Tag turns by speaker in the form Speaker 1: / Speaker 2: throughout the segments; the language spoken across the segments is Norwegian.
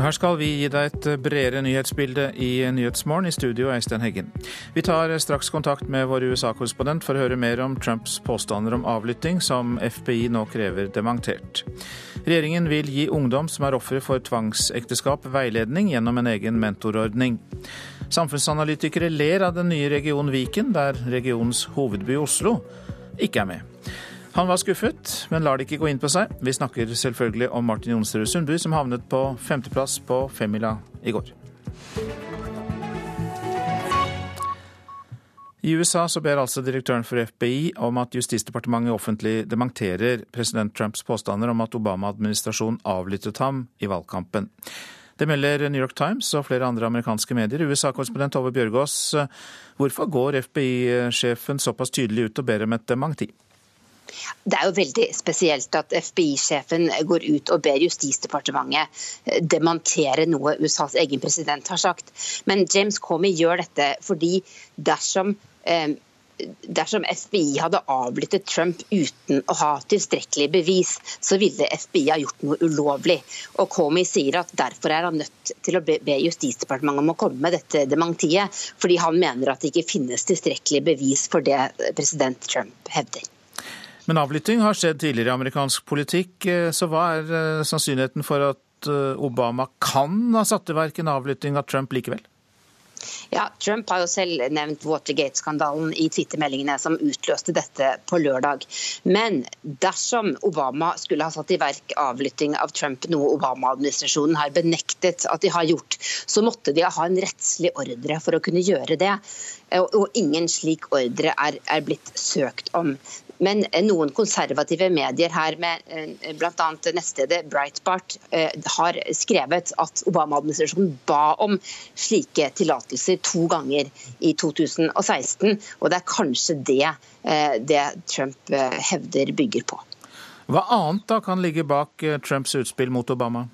Speaker 1: Her skal vi gi deg et bredere nyhetsbilde i Nyhetsmorgen. I studio Eistein Heggen. Vi tar straks kontakt med vår USA-korrespondent for å høre mer om Trumps påstander om avlytting, som FBI nå krever dementert. Regjeringen vil gi ungdom som er ofre for tvangsekteskap, veiledning gjennom en egen mentorordning. Samfunnsanalytikere ler av den nye regionen Viken, der regionens hovedby Oslo ikke er med. Han var skuffet, men lar det ikke gå inn på seg. Vi snakker selvfølgelig om Martin Jonsrud Sundby, som havnet på femteplass på femmila i går. I USA så ber altså direktøren for FBI om at Justisdepartementet offentlig dementerer president Trumps påstander om at Obama-administrasjonen avlyttet ham i valgkampen. Det melder New York Times og flere andre amerikanske medier. USA-korrespondent Tove Bjørgaas, hvorfor går FBI-sjefen såpass tydelig ut og ber om et dementi?
Speaker 2: Det er jo veldig spesielt at FBI-sjefen går ut og ber Justisdepartementet eh, demontere noe USAs egen president har sagt. Men James Comey gjør dette fordi dersom eh, dersom FBI hadde avlyttet Trump uten å ha tilstrekkelig bevis, så ville FBI ha gjort noe ulovlig. Og Comey sier at derfor er han nødt til å be Justisdepartementet om å komme med dette dementiet, fordi han mener at det ikke finnes tilstrekkelig bevis for det president Trump hevder.
Speaker 1: Men avlytting har skjedd tidligere i amerikansk politikk, eh, så hva er eh, sannsynligheten for at eh, Obama kan ha satt i verk en avlytting av Trump likevel?
Speaker 2: Ja, Trump har jo selv nevnt Watergate-skandalen i Twitter-meldingene som utløste dette på lørdag. Men dersom Obama skulle ha satt i verk avlytting av Trump, noe Obama-administrasjonen har benektet at de har gjort, så måtte de ha en rettslig ordre for å kunne gjøre det. Og ingen slik ordre er, er blitt søkt om. Men noen konservative medier her, med eh, bl.a. nettstedet Breitbart, eh, har skrevet at Obama-administrasjonen ba om slike tillatelser to ganger i 2016. Og det er kanskje det, eh, det Trump hevder bygger på.
Speaker 1: Hva annet da kan ligge bak Trumps utspill mot Obama?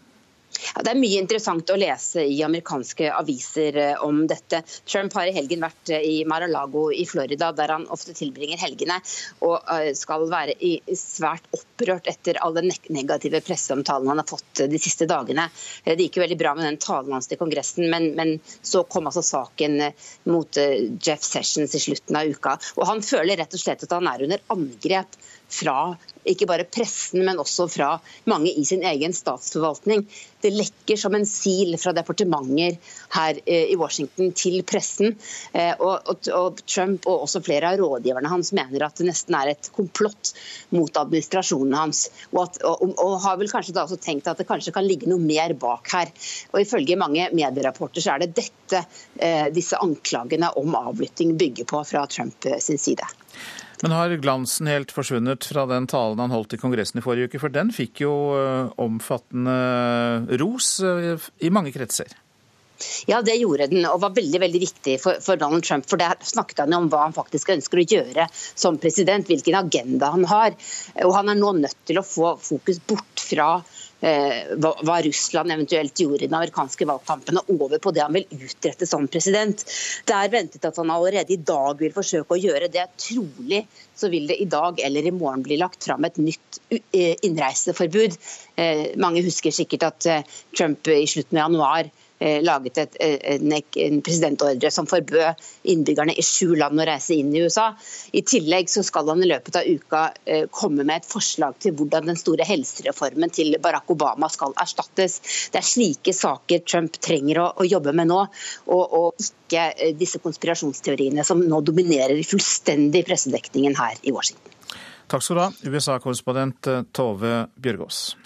Speaker 2: Ja, det er mye interessant å lese i amerikanske aviser eh, om dette. Trump har i helgen vært eh, i Mar-a-Lago i Florida, der han ofte tilbringer helgene, og eh, skal være svært opprørt etter all den negative presseomtalen han har fått de siste dagene. Det gikk jo veldig bra med den talen hans til Kongressen, men, men så kom altså saken mot Jeff Sessions i slutten av uka. Og Han føler rett og slett at han er under angrep fra ikke bare pressen, men også fra mange i sin egen statsforvaltning. Det lekker som en sil fra departementer her eh, i Washington til pressen. Eh, og, Trump og også flere av rådgiverne hans mener at det nesten er et komplott mot administrasjonen hans. Og, at, og har vel kanskje da også tenkt at det kanskje kan ligge noe mer bak her. Og Ifølge mange medierapporter så er det dette eh, disse anklagene om avlytting bygger på fra Trump sin side.
Speaker 1: Men har glansen helt forsvunnet fra den talen han holdt i Kongressen i forrige uke? For den fikk jo eh, omfattende ros eh, i mange kretser.
Speaker 2: Ja, det gjorde den, og var veldig veldig viktig for, for, Donald Trump. For Der snakket han om hva han faktisk ønsker å gjøre som president, hvilken agenda han har. Og Han er nå nødt til å få fokus bort fra Eh, hva Russland eventuelt gjorde i den amerikanske valgkampen, og over på det han vil utrette som president. Det er ventet at han allerede i dag vil forsøke å gjøre det. Trolig så vil det i dag eller i morgen bli lagt fram et nytt eh, innreiseforbud. Eh, mange husker sikkert at Trump i slutten av januar laget et, eh, en, presidentordre som forbød innbyggerne i sju land å reise inn i USA. I tillegg så skal han i løpet av uka eh, komme med et forslag til hvordan den store helsereformen til Barack Obama skal erstattes. Det er slike saker Trump trenger å, å jobbe med nå, og, og ikke disse konspirasjonsteoriene som nå dominerer fullstendig pressedekningen her i Washington.
Speaker 1: Takk skal du ha, USA-korrespondent Tove Bjørgaas.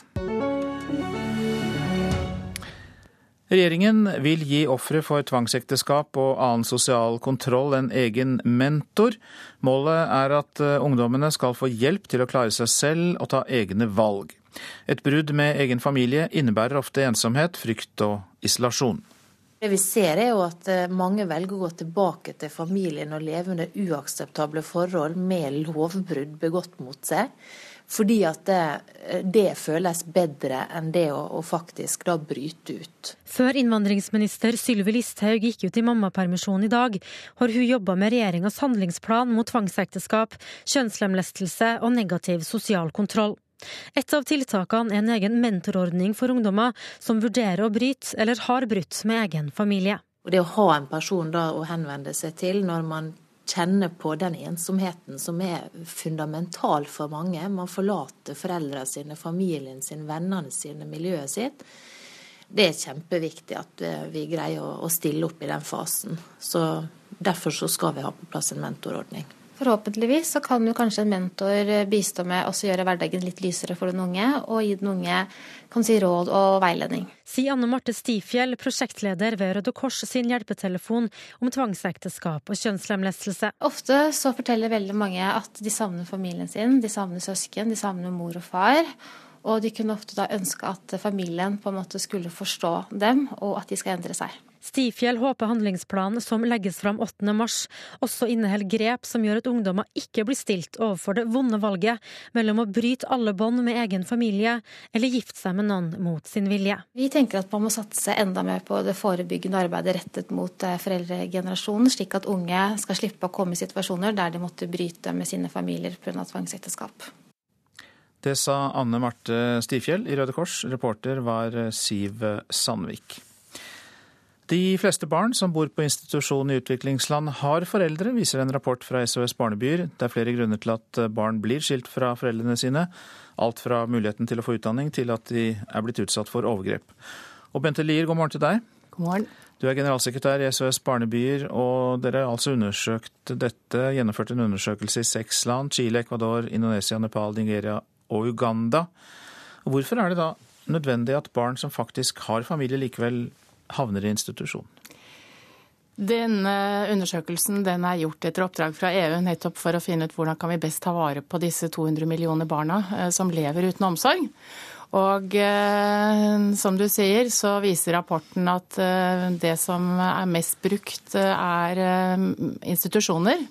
Speaker 1: Regjeringen vil gi ofre for tvangsekteskap og annen sosial kontroll en egen mentor. Målet er at eh, ungdommene skal få hjelp til å klare seg selv og ta egne valg. Et brudd med egen familie innebærer ofte ensomhet, frykt og isolasjon.
Speaker 3: Det vi ser er jo at eh, mange velger å gå tilbake til familien og leve under uakseptable forhold med lovbrudd begått mot seg. Fordi at det, det føles bedre enn det å, å, faktisk da bryte ut.
Speaker 4: Før innvandringsminister Sylvi Listhaug gikk ut i mammapermisjon i dag, har hun jobba med regjeringas handlingsplan mot tvangsekteskap, kjønnslemlestelse og negativ sosial kontroll. Et av tiltakene er en egen mentorordning for ungdommer som vurderer å bryte eller har brutt med egen familie.
Speaker 3: Og det å ha en person å henvende seg til når man kjenner på den ensomheten som er fundamental for mange. Man forlater foreldrene sine, familien sin, vennene sine, miljøet sitt. Det er kjempeviktig at eh, vi greier å stille opp i den fasen. Så Derfor så skal vi ha på plass en mentorordning.
Speaker 5: Forhåpentligvis så kan jo kanskje en mentor eh, bistå med å gjøre hverdagen litt lysere for den unge, og gi den unge kan si, råd og veiledning.
Speaker 4: Sier Anne Marte Stifjell, prosjektleder ved Røde Kors sin hjelpetelefon om tvangsekteskap og kjønnslemlestelse.
Speaker 5: Ofte så forteller veldig mange at de savner familien sin, de savner søsken, de savner mor og far. Og de kunne ofte da ønske at familien på en måte skulle forstå dem, og at de skal endre seg.
Speaker 4: Stifjell håper handlingsplanen som legges fram 8. mars, også inneholder grep som gjør at ungdommer ikke blir stilt overfor det vonde valget mellom å bryte alle bånd med egen familie eller gifte seg med noen mot sin vilje.
Speaker 5: Vi tenker at man må satse enda mer på det forebyggende arbeidet rettet mot eh, foreldregenerasjonen, slik at unge skal slippe å komme i situasjoner der de måtte bryte med sine familier pga. tvangsekteskap.
Speaker 1: Det sa Anne Marte Stifjell i Røde Kors. Reporter var Siv Sandvik. De fleste barn som bor på institusjon i utviklingsland har foreldre, viser en rapport fra SOS Barnebyer. Det er flere grunner til at barn blir skilt fra foreldrene sine. Alt fra muligheten til å få utdanning til at de er blitt utsatt for overgrep. Og Bente Lier, god morgen til deg.
Speaker 6: God morgen.
Speaker 1: Du er generalsekretær i SOS Barnebyer, og dere har altså undersøkt dette, gjennomført en undersøkelse i seks land. Chile, Ecuador, Indonesia, Nepal, Nigeria og Uganda. Hvorfor er det da nødvendig at barn som faktisk har familie, likevel havner i institusjon?
Speaker 6: Denne undersøkelsen den er gjort etter oppdrag fra EU nettopp for å finne ut hvordan kan vi best ta vare på disse 200 millioner barna eh, som lever uten omsorg. Og eh, som du sier, så viser rapporten at eh, det som er mest brukt, er eh, institusjoner.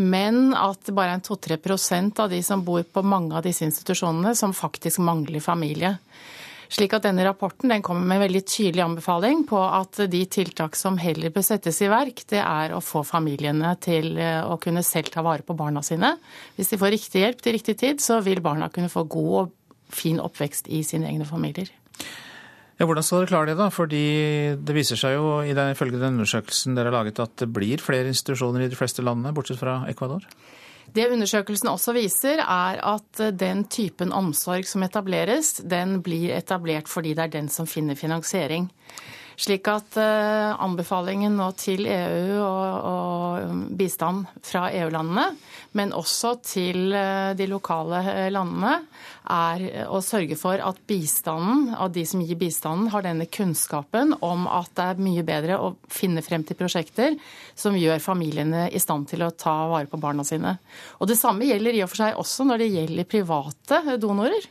Speaker 6: Men at bare en 2-3% av de som bor på mange av disse institusjonene, som faktisk mangler familie. Slik at denne rapporten den kommer med en veldig tydelig anbefaling på at de tiltak som heller bør settes i verk, det er å få familiene til eh, å kunne selv ta vare på barna sine. Hvis de får riktig hjelp til riktig tid, så vil barna kunne få god og fin oppvekst i sine egne familier.
Speaker 1: Ja, hvordan skal dere klare det, da? Fordi det viser seg jo ifølge den undersøkelsen dere har laget at det blir flere institusjoner i de fleste landene, bortsett fra Ecuador?
Speaker 6: Det undersøkelsen også viser, er at den typen omsorg som etableres, den blir etablert fordi det er den som finner finansiering. Slik at uh, anbefalingen nå til EU og, og bistand fra EU-landene, men også til uh, de lokale eh, landene, er å sørge for at bistanden, av de som gir bistanden, har denne kunnskapen om at det er mye bedre å finne frem til prosjekter som gjør familiene i stand til å ta vare på barna sine. Og Det samme gjelder i og for seg også når det gjelder private donorer.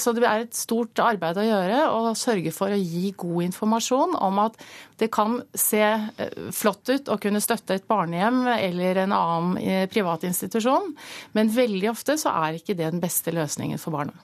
Speaker 6: Så det er et stort arbeid å gjøre å sørge for å gi god informasjon informasjon om at det kan se eh, flott ut å kunne støtte et barnehjem eller en annen eh, privat institusjon, men veldig ofte så er ikke det den beste løsningen for barna.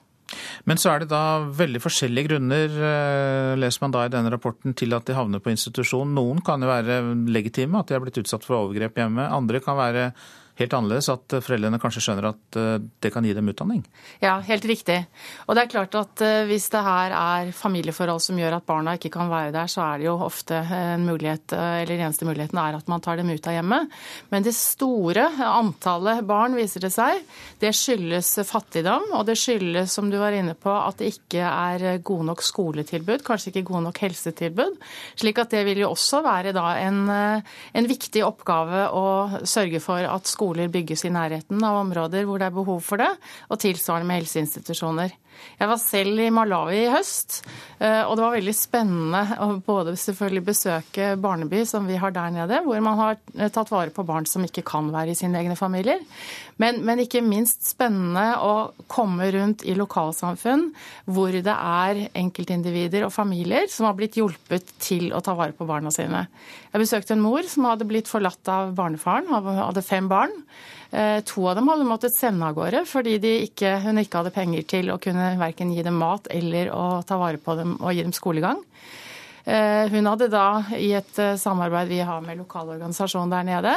Speaker 1: Men så er det da veldig forskjellige grunner, eh, leser man da i denne rapporten, til at de havner på institusjon. Noen kan jo være legitime, at de har blitt utsatt for overgrep hjemme. Andre kan være helt annerledes, at foreldrene kanskje skjønner at eh, det kan gi dem utdanning?
Speaker 6: Ja, helt riktig. Og det er klart at eh, hvis det her er familieforhold som gjør at barna ikke kan være der, så er det jo ofte en mulighet, eh, eller eneste muligheten er at man tar dem ut av hjemmet. Men det store antallet barn, viser det seg, det skyldes fattigdom, og det skyldes, som du var inne på, at det ikke er gode nok skoletilbud, kanskje ikke gode nok helsetilbud. Slik at det vil jo også være da en, en viktig oppgave å sørge for at skolen skoler bygges i nærheten av områder hvor det er behov for det, og tilsvarende med helseinstitusjoner. Jeg var selv i Malawi i høst, eh, og det var veldig spennende å både selvfølgelig besøke Barneby, som vi har der nede, hvor man har eh, tatt vare på barn som ikke kan være i sine egne familier. Men, men ikke minst spennende å komme rundt i lokalsamfunn hvor det er enkeltindivider og familier som har blitt hjulpet til å ta vare på barna sine. Jeg besøkte en mor som hadde blitt forlatt av barnefaren, hadde fem barn. Eh, to av dem hadde måttet sende av gårde fordi ikke, hun ikke hadde penger til å kunne verken gi dem mat eller å ta vare på dem og gi dem skolegang. Eh, hun hadde da, i et eh, samarbeid vi har med lokal organisasjon der nede,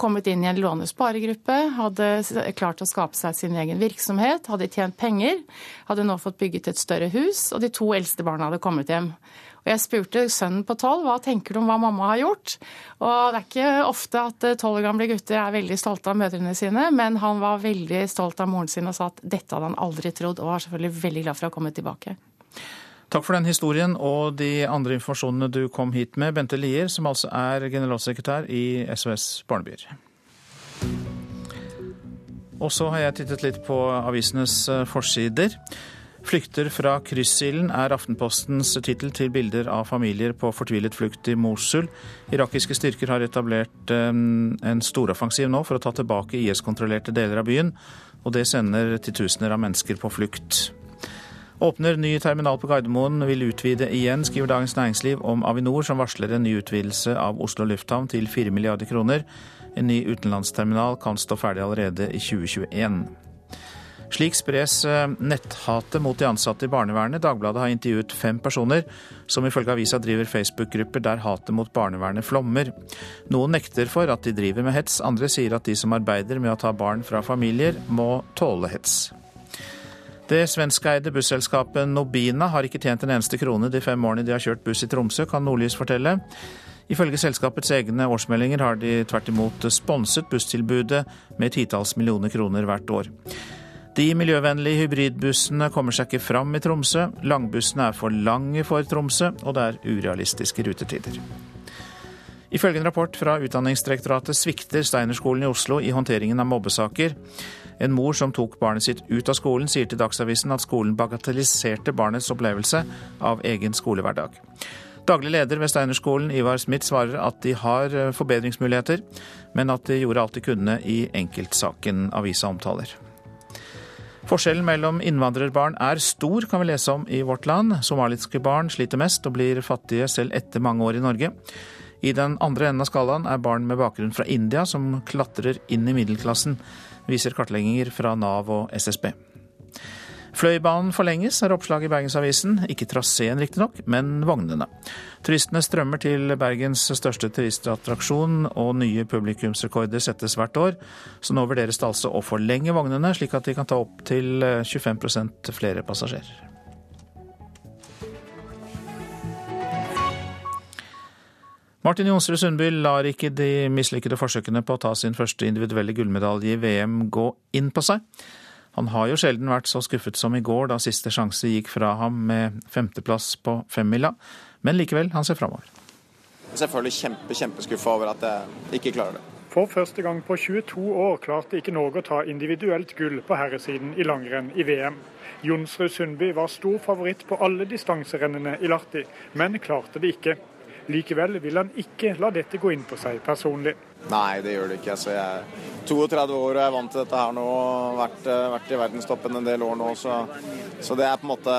Speaker 6: kommet inn i en låne- sparegruppe, hadde klart å skape seg sin egen virksomhet, hadde tjent penger, hadde nå fått bygget et større hus, og de to eldste barna hadde kommet hjem. Og jeg spurte sønnen på tolv hva tenker du om hva mamma har gjort. Og det er ikke ofte at tolv år gamle gutter er veldig stolte av mødrene sine, men han var veldig stolt av moren sin og sa at dette hadde han aldri trodd, og var selvfølgelig veldig glad for å komme tilbake.
Speaker 1: Takk for den historien og de andre informasjonene du kom hit med, Bente Lier, som altså er generalsekretær i SOS Barnebyer. Og så har jeg tittet litt på avisenes eh, forsider. Flykter fra kryssilden er Aftenpostens tittel til bilder av familier på fortvilet flukt i Mosul. Irakiske styrker har etablert eh, en storoffensiv nå for å ta tilbake IS-kontrollerte deler av byen, og det sender titusener av mennesker på flukt. Åpner ny terminal på Gardermoen, vil utvide igjen, skriver Dagens Næringsliv om Avinor, som varsler en ny utvidelse av Oslo lufthavn til 4 milliarder kroner. En ny utenlandsterminal kan stå ferdig allerede i 2021. Slik spres eh, netthatet mot de ansatte i barnevernet. Dagbladet har intervjuet fem personer som ifølge avisa driver Facebook-grupper der hatet mot barnevernet flommer. Noen nekter for at de driver med hets, andre sier at de som arbeider med å ta barn fra familier, må tåle hets. Det svenskeide busselskapet Nobina har ikke tjent en eneste krone de fem årene de har kjørt buss i Tromsø, kan Nordlys fortelle. Ifølge selskapets egne årsmeldinger har de tvert imot sponset busstilbudet med titalls millioner kroner hvert år. De miljøvennlige hybridbussene kommer seg ikke fram i Tromsø. Langbussene er for lange for Tromsø, og det er urealistiske rutetider. Ifølge en rapport fra Utdanningsdirektoratet svikter Steinerskolen i Oslo i håndteringen av mobbesaker. En mor som tok barnet sitt ut av skolen, sier til Dagsavisen at skolen bagatelliserte barnets opplevelse av egen skolehverdag. Daglig leder ved Steinerskolen, Ivar Smith, svarer at de har eh, forbedringsmuligheter, men at de gjorde alt de kunne i enkeltsaken avisa omtaler. Forskjellen mellom innvandrerbarn er stor, kan vi lese om i Vårt Land. Somaliske barn sliter mest og blir fattige selv etter mange år i Norge. I den andre enden av skalaen er barn med bakgrunn fra India som klatrer inn i middelklassen viser kartlegginger fra Nav og SSB. Fløibanen forlenges, er oppslaget i Bergensavisen. Ikke traseen riktignok, men vognene. Turistene strømmer til Bergens største turistattraksjon, og nye publikumsrekorder settes hvert år. Så nå vurderes det altså å forlenge vognene, slik at de kan ta opp til 25% flere passasjerer. Martin Jonsrud Sundby lar ikke de mislykkede forsøkene på å ta sin første individuelle gullmedalje i VM gå inn på seg. Han har jo sjelden vært så skuffet som i går, da siste sjanse gikk fra ham med femteplass på femmila. Men likevel, han ser framover.
Speaker 7: Selvfølgelig kjempe, kjempeskuffa over at jeg ikke klarer det.
Speaker 8: For første gang på 22 år klarte ikke Norge å ta individuelt gull på herresiden i langrenn i VM. Jonsrud Sundby var stor favoritt på alle distanserennene i Lahti, men klarte det ikke. Likevel vil han ikke la dette gå inn på seg personlig.
Speaker 7: Nei, det gjør det ikke. Altså, jeg er 32 år og er vant til dette her nå. Vært, eh, vært i verdenstoppen en del år nå. Så, så, det er på en måte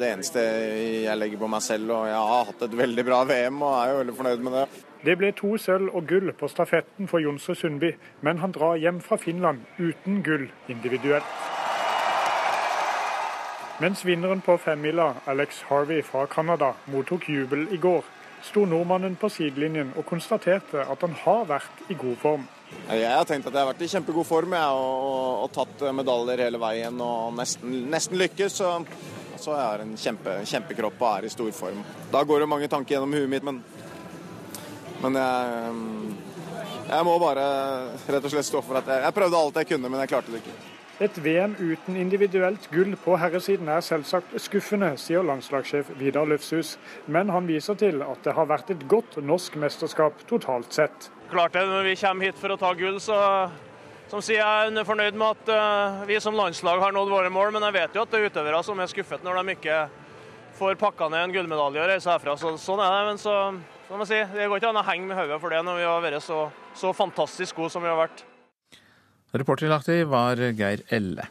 Speaker 7: det eneste jeg legger på meg selv. Og jeg har hatt et veldig bra VM og er jo veldig fornøyd med det.
Speaker 8: Det ble to sølv og gull på stafetten for Jonsrud Sundby, men han drar hjem fra Finland uten gull individuelt. Mens vinneren på femmila, Alex Harvey fra Canada, mottok jubel i går, sto nordmannen på sidelinjen og konstaterte at han har vært i god form.
Speaker 7: Jeg har tenkt at jeg har vært i kjempegod form jeg, og, og, og, tatt medaljer hele veien og nesten, nesten lykkes. Så, så jeg har en kjempe, kjempekropp og er i stor form. Da går det mange tanker gjennom huet mitt, men, men jeg, jeg må bare rett og slett stå for at jeg, jeg prøvde alt jeg kunne, men jeg klarte det ikke.
Speaker 8: Et VM uten individuelt gull på herresiden er selvsagt skuffende, sier landslagssjef Vidar Løfshus. Men han viser til at det har vært et godt norsk mesterskap totalt sett.
Speaker 9: Klart det, Når vi kommer hit for å ta gull, så som sier jeg er fornøyd med at uh, vi som landslag har nådd våre mål. Men jeg vet jo at det er utøvere som er skuffet når de ikke får pakka ned en gullmedalje og reise herfra. Så, sånn er det. Men så, så må jeg si, det går ikke an å henge med hodet for det når vi har vært så, så fantastisk gode som vi har vært.
Speaker 1: Reporter i Lahti var Geir Elle.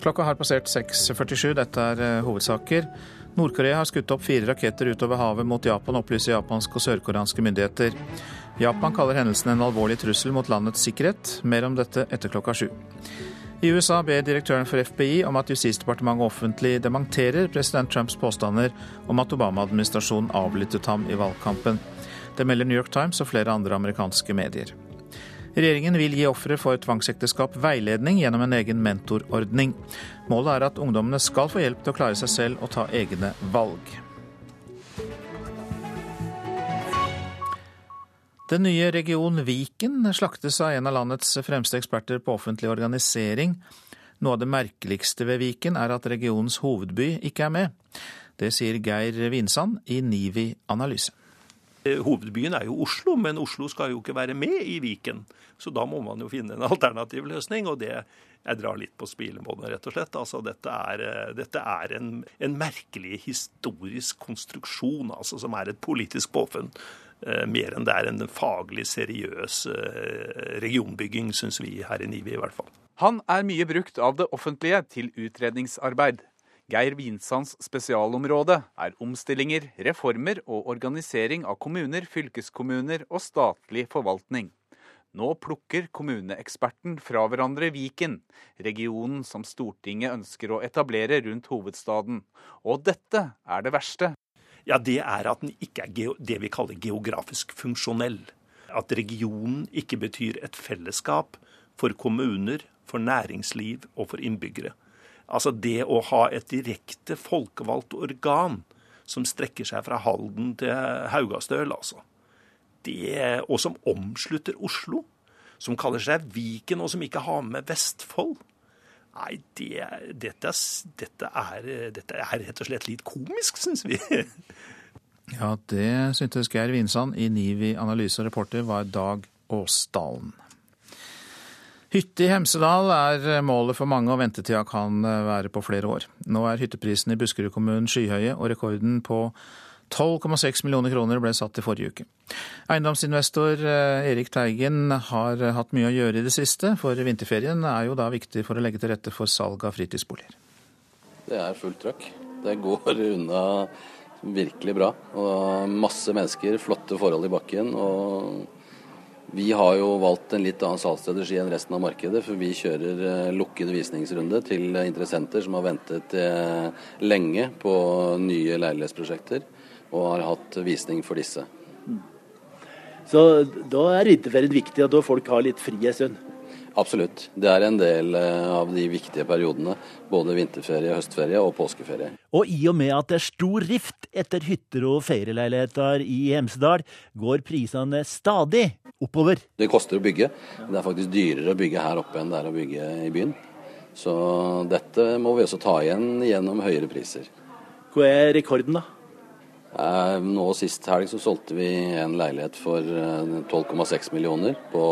Speaker 1: Klokka har passert 6.47. Dette er eh, hovedsaker. Nord-Korea har skutt opp fire raketter utover havet mot Japan, opplyser japanske og sørkoreanske myndigheter. Japan kaller hendelsen en alvorlig trussel mot landets sikkerhet. Mer om dette etter klokka sju. I USA ber direktøren for FBI om at Justisdepartementet offentlig dementerer president Trumps påstander om at Obama-administrasjonen avlyttet ham i valgkampen. Det melder New York Times og flere andre amerikanske medier. Regjeringen vil gi ofre for tvangsekteskap veiledning gjennom en egen mentorordning. Målet er at ungdommene skal få hjelp til å klare seg selv og ta egne valg. Den nye region Viken slaktes av en av landets fremste eksperter på offentlig organisering. Noe av det merkeligste ved Viken er at regionens hovedby ikke er med. Det sier Geir Vinsand i Nivi analyse.
Speaker 10: Hovedbyen er jo Oslo, men Oslo skal jo ikke være med i Viken. Så da må man jo finne en alternativ løsning, og det jeg drar litt på smilebåndet, rett og slett. Altså, dette er, dette er en, en, merkelig historisk konstruksjon, altså, som er et politisk påfunn. Eh, mer enn det er en faglig seriøs eh, regionbygging, syns vi her i Nivi i hvert fall.
Speaker 11: Han er mye brukt av det offentlige til utredningsarbeid. Geir Vinsands spesialområde er omstillinger, reformer og organisering av kommuner, fylkeskommuner og statlig forvaltning. Nå plukker kommuneeksperten fra hverandre Viken, regionen som Stortinget ønsker å etablere rundt hovedstaden. Og dette er det verste
Speaker 10: ja, det er at den ikke er det vi kaller geografisk funksjonell. At regionen ikke betyr et fellesskap for kommuner, for næringsliv og for innbyggere. Altså det å ha et direkte folkevalgt organ som strekker seg fra Halden til Haugastøl, altså. Det, og som omslutter Oslo. Som kaller seg Viken, og som ikke har med Vestfold. Nei, det, dette, dette, er, dette, er, rett og slett litt komisk, syns vi.
Speaker 1: ja, det syntes Geir Vinsand i Nivi analyse reporter var Dag Åsdalen. Hytte i Hemsedal er målet for mange, og ventetida kan være på flere år. Nå er hytteprisene i Buskerud kommunen skyhøye, og rekorden på 12,6 millioner kroner ble satt i forrige uke. Eiendomsinvestor eh, Erik Teigen har hatt mye å gjøre i det siste, for vinterferien er jo da viktig for å legge til rette for salg av fritidsboliger.
Speaker 12: Det er fullt trøkk. Det går unna virkelig bra. Og masse mennesker, flotte forhold i bakken. og vi har jo valgt en litt annen salgsstrategi enn resten av markedet, for vi kjører eh, lukkede visningsrunde til interessenter som har ventet eh, lenge på nye leilighetsprosjekter og har hatt visning for disse. Mm.
Speaker 13: Så da er vinterferien viktig, at folk har litt fri en stund?
Speaker 12: Absolutt. Det er en del eh, av de viktige periodene. Både vinterferie, høstferie og påskeferie.
Speaker 13: Og i og med at det er stor rift etter hytter og ferieleiligheter i Hemsedal, går prisene stadig oppover.
Speaker 12: Det koster å bygge. Det er faktisk dyrere å bygge her oppe enn det er å bygge i byen. Så dette må vi også ta igjen gjennom høyere priser.
Speaker 13: Hva er rekorden, da?
Speaker 12: Eh, nå Sist helg så solgte vi en leilighet for 12,6 eh, millioner på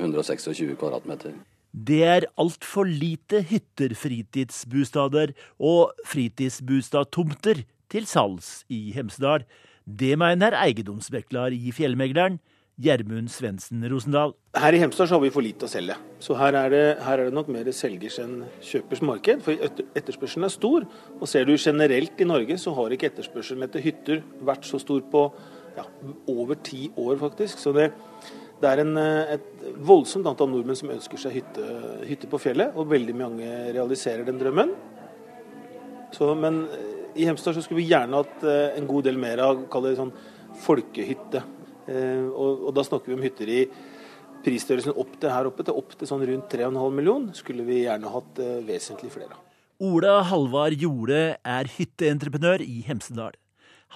Speaker 12: 126 kvadratmeter.
Speaker 13: Det er altfor lite hytter, fritidsbostader og fritidsbostadtomter til salgs i Hemsedal. Det mener eiendomsmekler i Fjellmegleren, Gjermund Svendsen Rosendal.
Speaker 14: Her i Hemsedal har vi for lite å selge. Så her er, det, her er det nok mer selgers enn kjøpers marked. For etterspørselen er stor. Og ser du generelt i Norge, så har ikke etterspørselen etter hytter vært så stor på ja, over ti år, faktisk. Så det, det er en, et voldsomt antall nordmenn som ønsker seg hytte, hytte, på fjellet. Og veldig mange realiserer den drømmen. Så, men i Hemsedal skulle vi gjerne hatt eh, en god del mer av, kall det sånn folkehytte. Eh, og, og, da snakker vi om hytter i prisstørrelsen opp til her oppe, til opp til sånn rundt 3,5 million. Skulle vi gjerne hatt uh, vesentlig flere.
Speaker 13: Ola Halvard Jorde er hytteentreprenør i Hemsedal.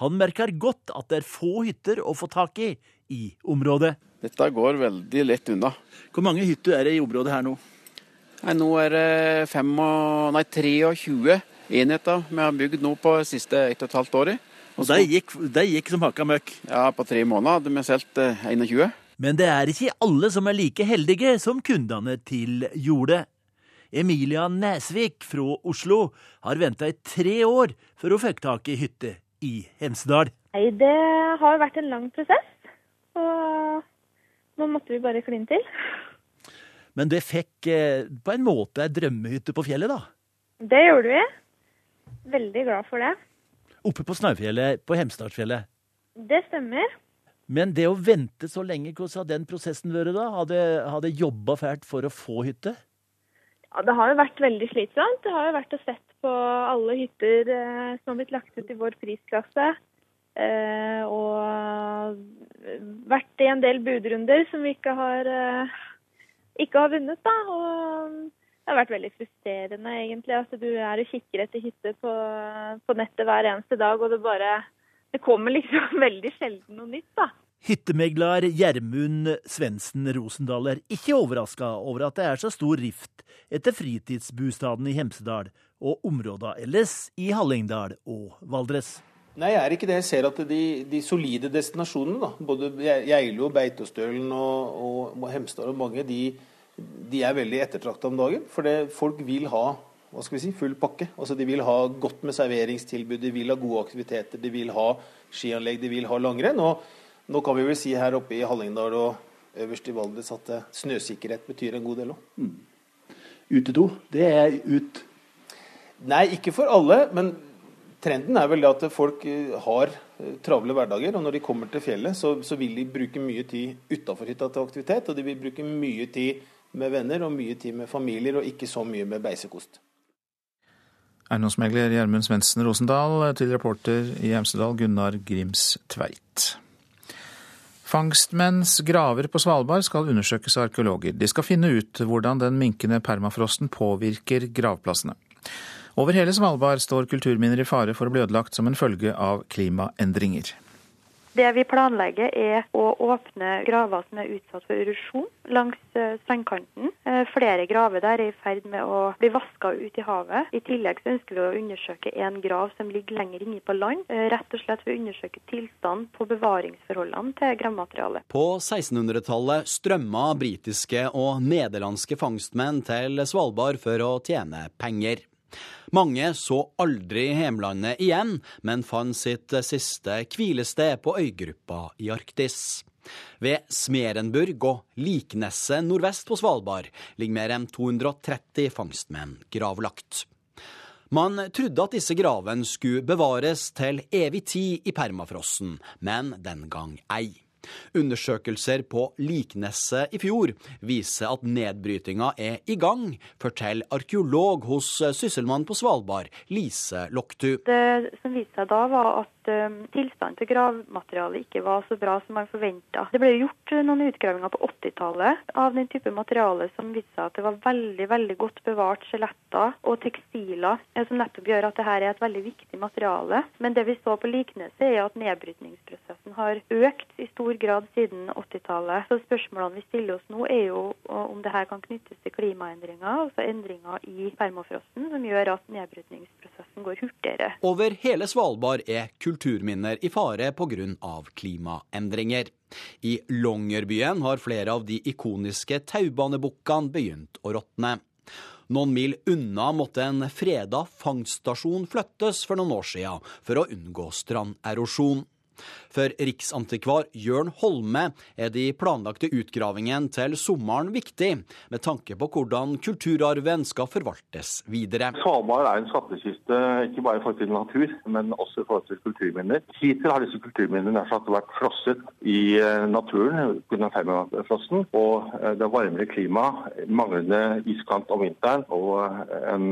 Speaker 13: Han merker godt at det er få hytter å få tak i i området.
Speaker 15: Dette går veldig lett unna.
Speaker 13: Hvor mange hytter er det i området her nå?
Speaker 15: Nei, nå er det fem og, nei, 23 enheter vi har bygd nå på siste ett og et halvt året.
Speaker 13: Og de gikk, de gikk som hakka møkk?
Speaker 15: Ja, på tre måneder hadde vi solgt 21. Eh,
Speaker 13: Men det er ikke alle som er like heldige som kundene til Jorde. Emilia Nesvik fra Oslo har venta i tre år før hun fikk tak i hytte i Hemsedal.
Speaker 16: Nei, det har vært en lang prosess. Og nå måtte vi bare kline til.
Speaker 13: Men det fikk eh, på en måte ei drømmehytte på fjellet, da?
Speaker 16: Det gjorde vi. Veldig glad for det
Speaker 13: oppe på Snaufjellet på Hemsedalsfjellet.
Speaker 16: Det stemmer.
Speaker 13: Men det å vente så lenge, hvordan har den prosessen vært da? Har det jobba fælt for å få hytte?
Speaker 16: Ja, Det har jo vært veldig slitsomt. Det har jo vært å sett på alle hytter eh, som har blitt lagt ut i vår prisklasse. Eh, og vært i en del budrunder som vi ikke har, eh, ikke har vunnet. da, og det har vært veldig frustrerende, egentlig. At du er og kikker etter hytte på, på nettet hver eneste dag, og det bare Det kommer liksom veldig sjelden noe nytt, da.
Speaker 13: Hyttemegler Gjermund Svendsen Rosendal er ikke overraska over at det er så stor rift etter fritidsbostaden i Hemsedal og områda ellers i Hallingdal og Valdres.
Speaker 14: Nei, jeg er ikke det. Jeg ser at de, de solide destinasjonene, da, både Geilo, Beitostølen og, og, Hemsedal og mange, de, de er veldig ettertrakta om dagen. For det, folk vil ha hva skal vi si, full pakke. Altså, de vil ha godt med serveringstilbud, de vil ha gode aktiviteter, de vil ha skianlegg, de vil ha langrenn. og Nå kan vi vel si her oppe i Hallingdal og øverst i Valdres at eh, snøsikkerhet betyr en god del òg. Mm.
Speaker 13: Utedo, det er ut?
Speaker 14: Nei, ikke for alle. Men trenden er vel det at folk eh, har eh, travle hverdager. Og når de kommer til fjellet, så, så vil de bruke mye tid utafor hytta til aktivitet. Og de vil bruke mye tid med venner og mye tid med familier, og ikke så mye med beisekost.
Speaker 1: Eiendomsmegler Gjermund Svendsen Rosendal til reporter i Hemsedal Gunnar Grims Tveit. Fangstmenns graver på Svalbard skal undersøkes av arkeologer. De skal finne ut hvordan den minkende permafrosten påvirker gravplassene. Over hele Svalbard står kulturminner i fare for å bli ødelagt som en følge av klimaendringer.
Speaker 16: Det vi planlegger er å åpne graver som er utsatt for erosjon langs eh, strandkanten. Eh, flere graver der er i ferd med å bli vaska ut i havet. I tillegg så ønsker vi å undersøke en grav som ligger lenger inne på land. Eh, rett og slett ved å undersøke tilstand på bevaringsforholdene til gravmaterialet.
Speaker 17: På 1600-tallet strømma britiske og nederlandske fangstmenn til Svalbard for å tjene penger. Mange så aldri hjemlandet igjen, men fant sitt siste hvilested på øygruppa i Arktis. Ved Smerenburg og Likneset nordvest på Svalbard ligger mer enn 230 fangstmenn gravlagt. Man trodde at disse gravene skulle bevares til evig tid i permafrosten, men den gang ei. Undersøkelser på Likneset i fjor viser at nedbrytinga er i gang, forteller arkeolog hos Sysselmannen på Svalbard, Lise Loktu.
Speaker 16: Det som viste seg da, var at um, tilstanden til gravmaterialet ikke var så bra som man forventa. Det ble gjort uh, noen utgravinger på 80-tallet av den type materiale som viste seg at det var veldig veldig godt bevart skjeletter og tekstiler, eh, som nettopp gjør at dette er et veldig viktig materiale. Men det vi så på Likneset, er at nedbrytningsprosessen har økt i stor grad siden 80-tallet. Så spørsmålene vi stiller oss nå, er jo om dette kan knyttes til klimaendringer, altså endringer i permafrosten, som gjør at nedbrytningsprosessen går hurtigere.
Speaker 17: Over hele Svalbard er kultur kulturminner i fare pga. klimaendringer. I Longyearbyen har flere av de ikoniske taubanebukkene begynt å råtne. Noen mil unna måtte en freda fangststasjon flyttes for noen år siden for å unngå stranderosjon. For riksantikvar Jørn Holme er de planlagte utgravingene til sommeren viktig, med tanke på hvordan kulturarven skal forvaltes videre.
Speaker 18: Svalbard er en skattkiste ikke bare i forhold til natur, men også i forhold til kulturminner. Hittil har disse kulturminnene vært frosset i eh, naturen pga. permafrosten. Og eh, det varmere klimaet, manglende iskant om vinteren og eh, en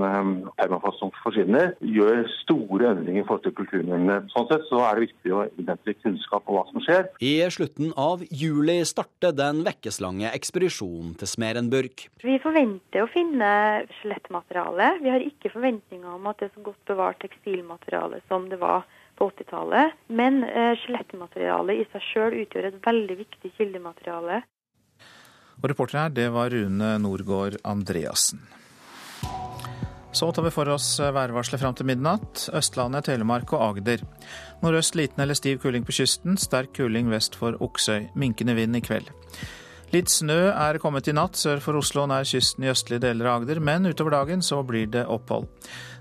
Speaker 18: permafrost som forsvinner, gjør store endringer i forhold til kulturminnene. Sånn sett så er det viktig å innhente kunnskap om hva som skjer.
Speaker 17: I slutten av juli starter den vekkeslange ekspedisjonen til Smerenburg.
Speaker 16: Vi forventer å finne skjelettmateriale. Vi har ikke forventninger om at det er så godt bevart tekstilmateriale som det var på 80-tallet. Men eh, skjelettmaterialet i seg sjøl utgjør et veldig viktig kildemateriale.
Speaker 1: Og reporter her, det var Rune Norgård Andreassen. Så tar vi for oss værvarselet fram til midnatt. Østlandet, Telemark og Agder. Nordøst liten eller stiv kuling på kysten. Sterk kuling vest for Oksøy. Minkende vind i kveld. Litt snø er kommet i natt sør for Oslo nær kysten i østlige deler av Agder, men utover dagen så blir det opphold.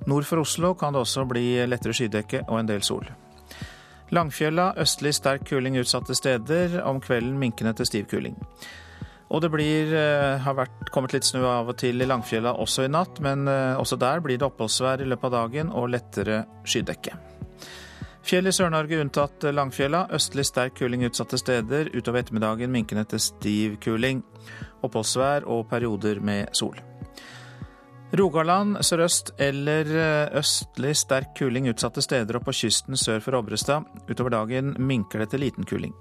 Speaker 1: Nord for Oslo kan det også bli lettere skydekke og en del sol. Langfjella østlig sterk kuling utsatte steder. Om kvelden minkende til stiv kuling. Og det blir, eh, har vært, kommet litt snø av og til i Langfjella også i natt, men eh, også der blir det oppholdsvær i løpet av dagen og lettere skydekke. Fjell i Sør-Norge unntatt Langfjella. Østlig sterk kuling utsatte steder. Utover ettermiddagen minkende til stiv kuling. Oppholdsvær og perioder med sol. Rogaland sørøst eller eh, østlig sterk kuling utsatte steder og på kysten sør for Obrestad. Utover dagen minker det til liten kuling.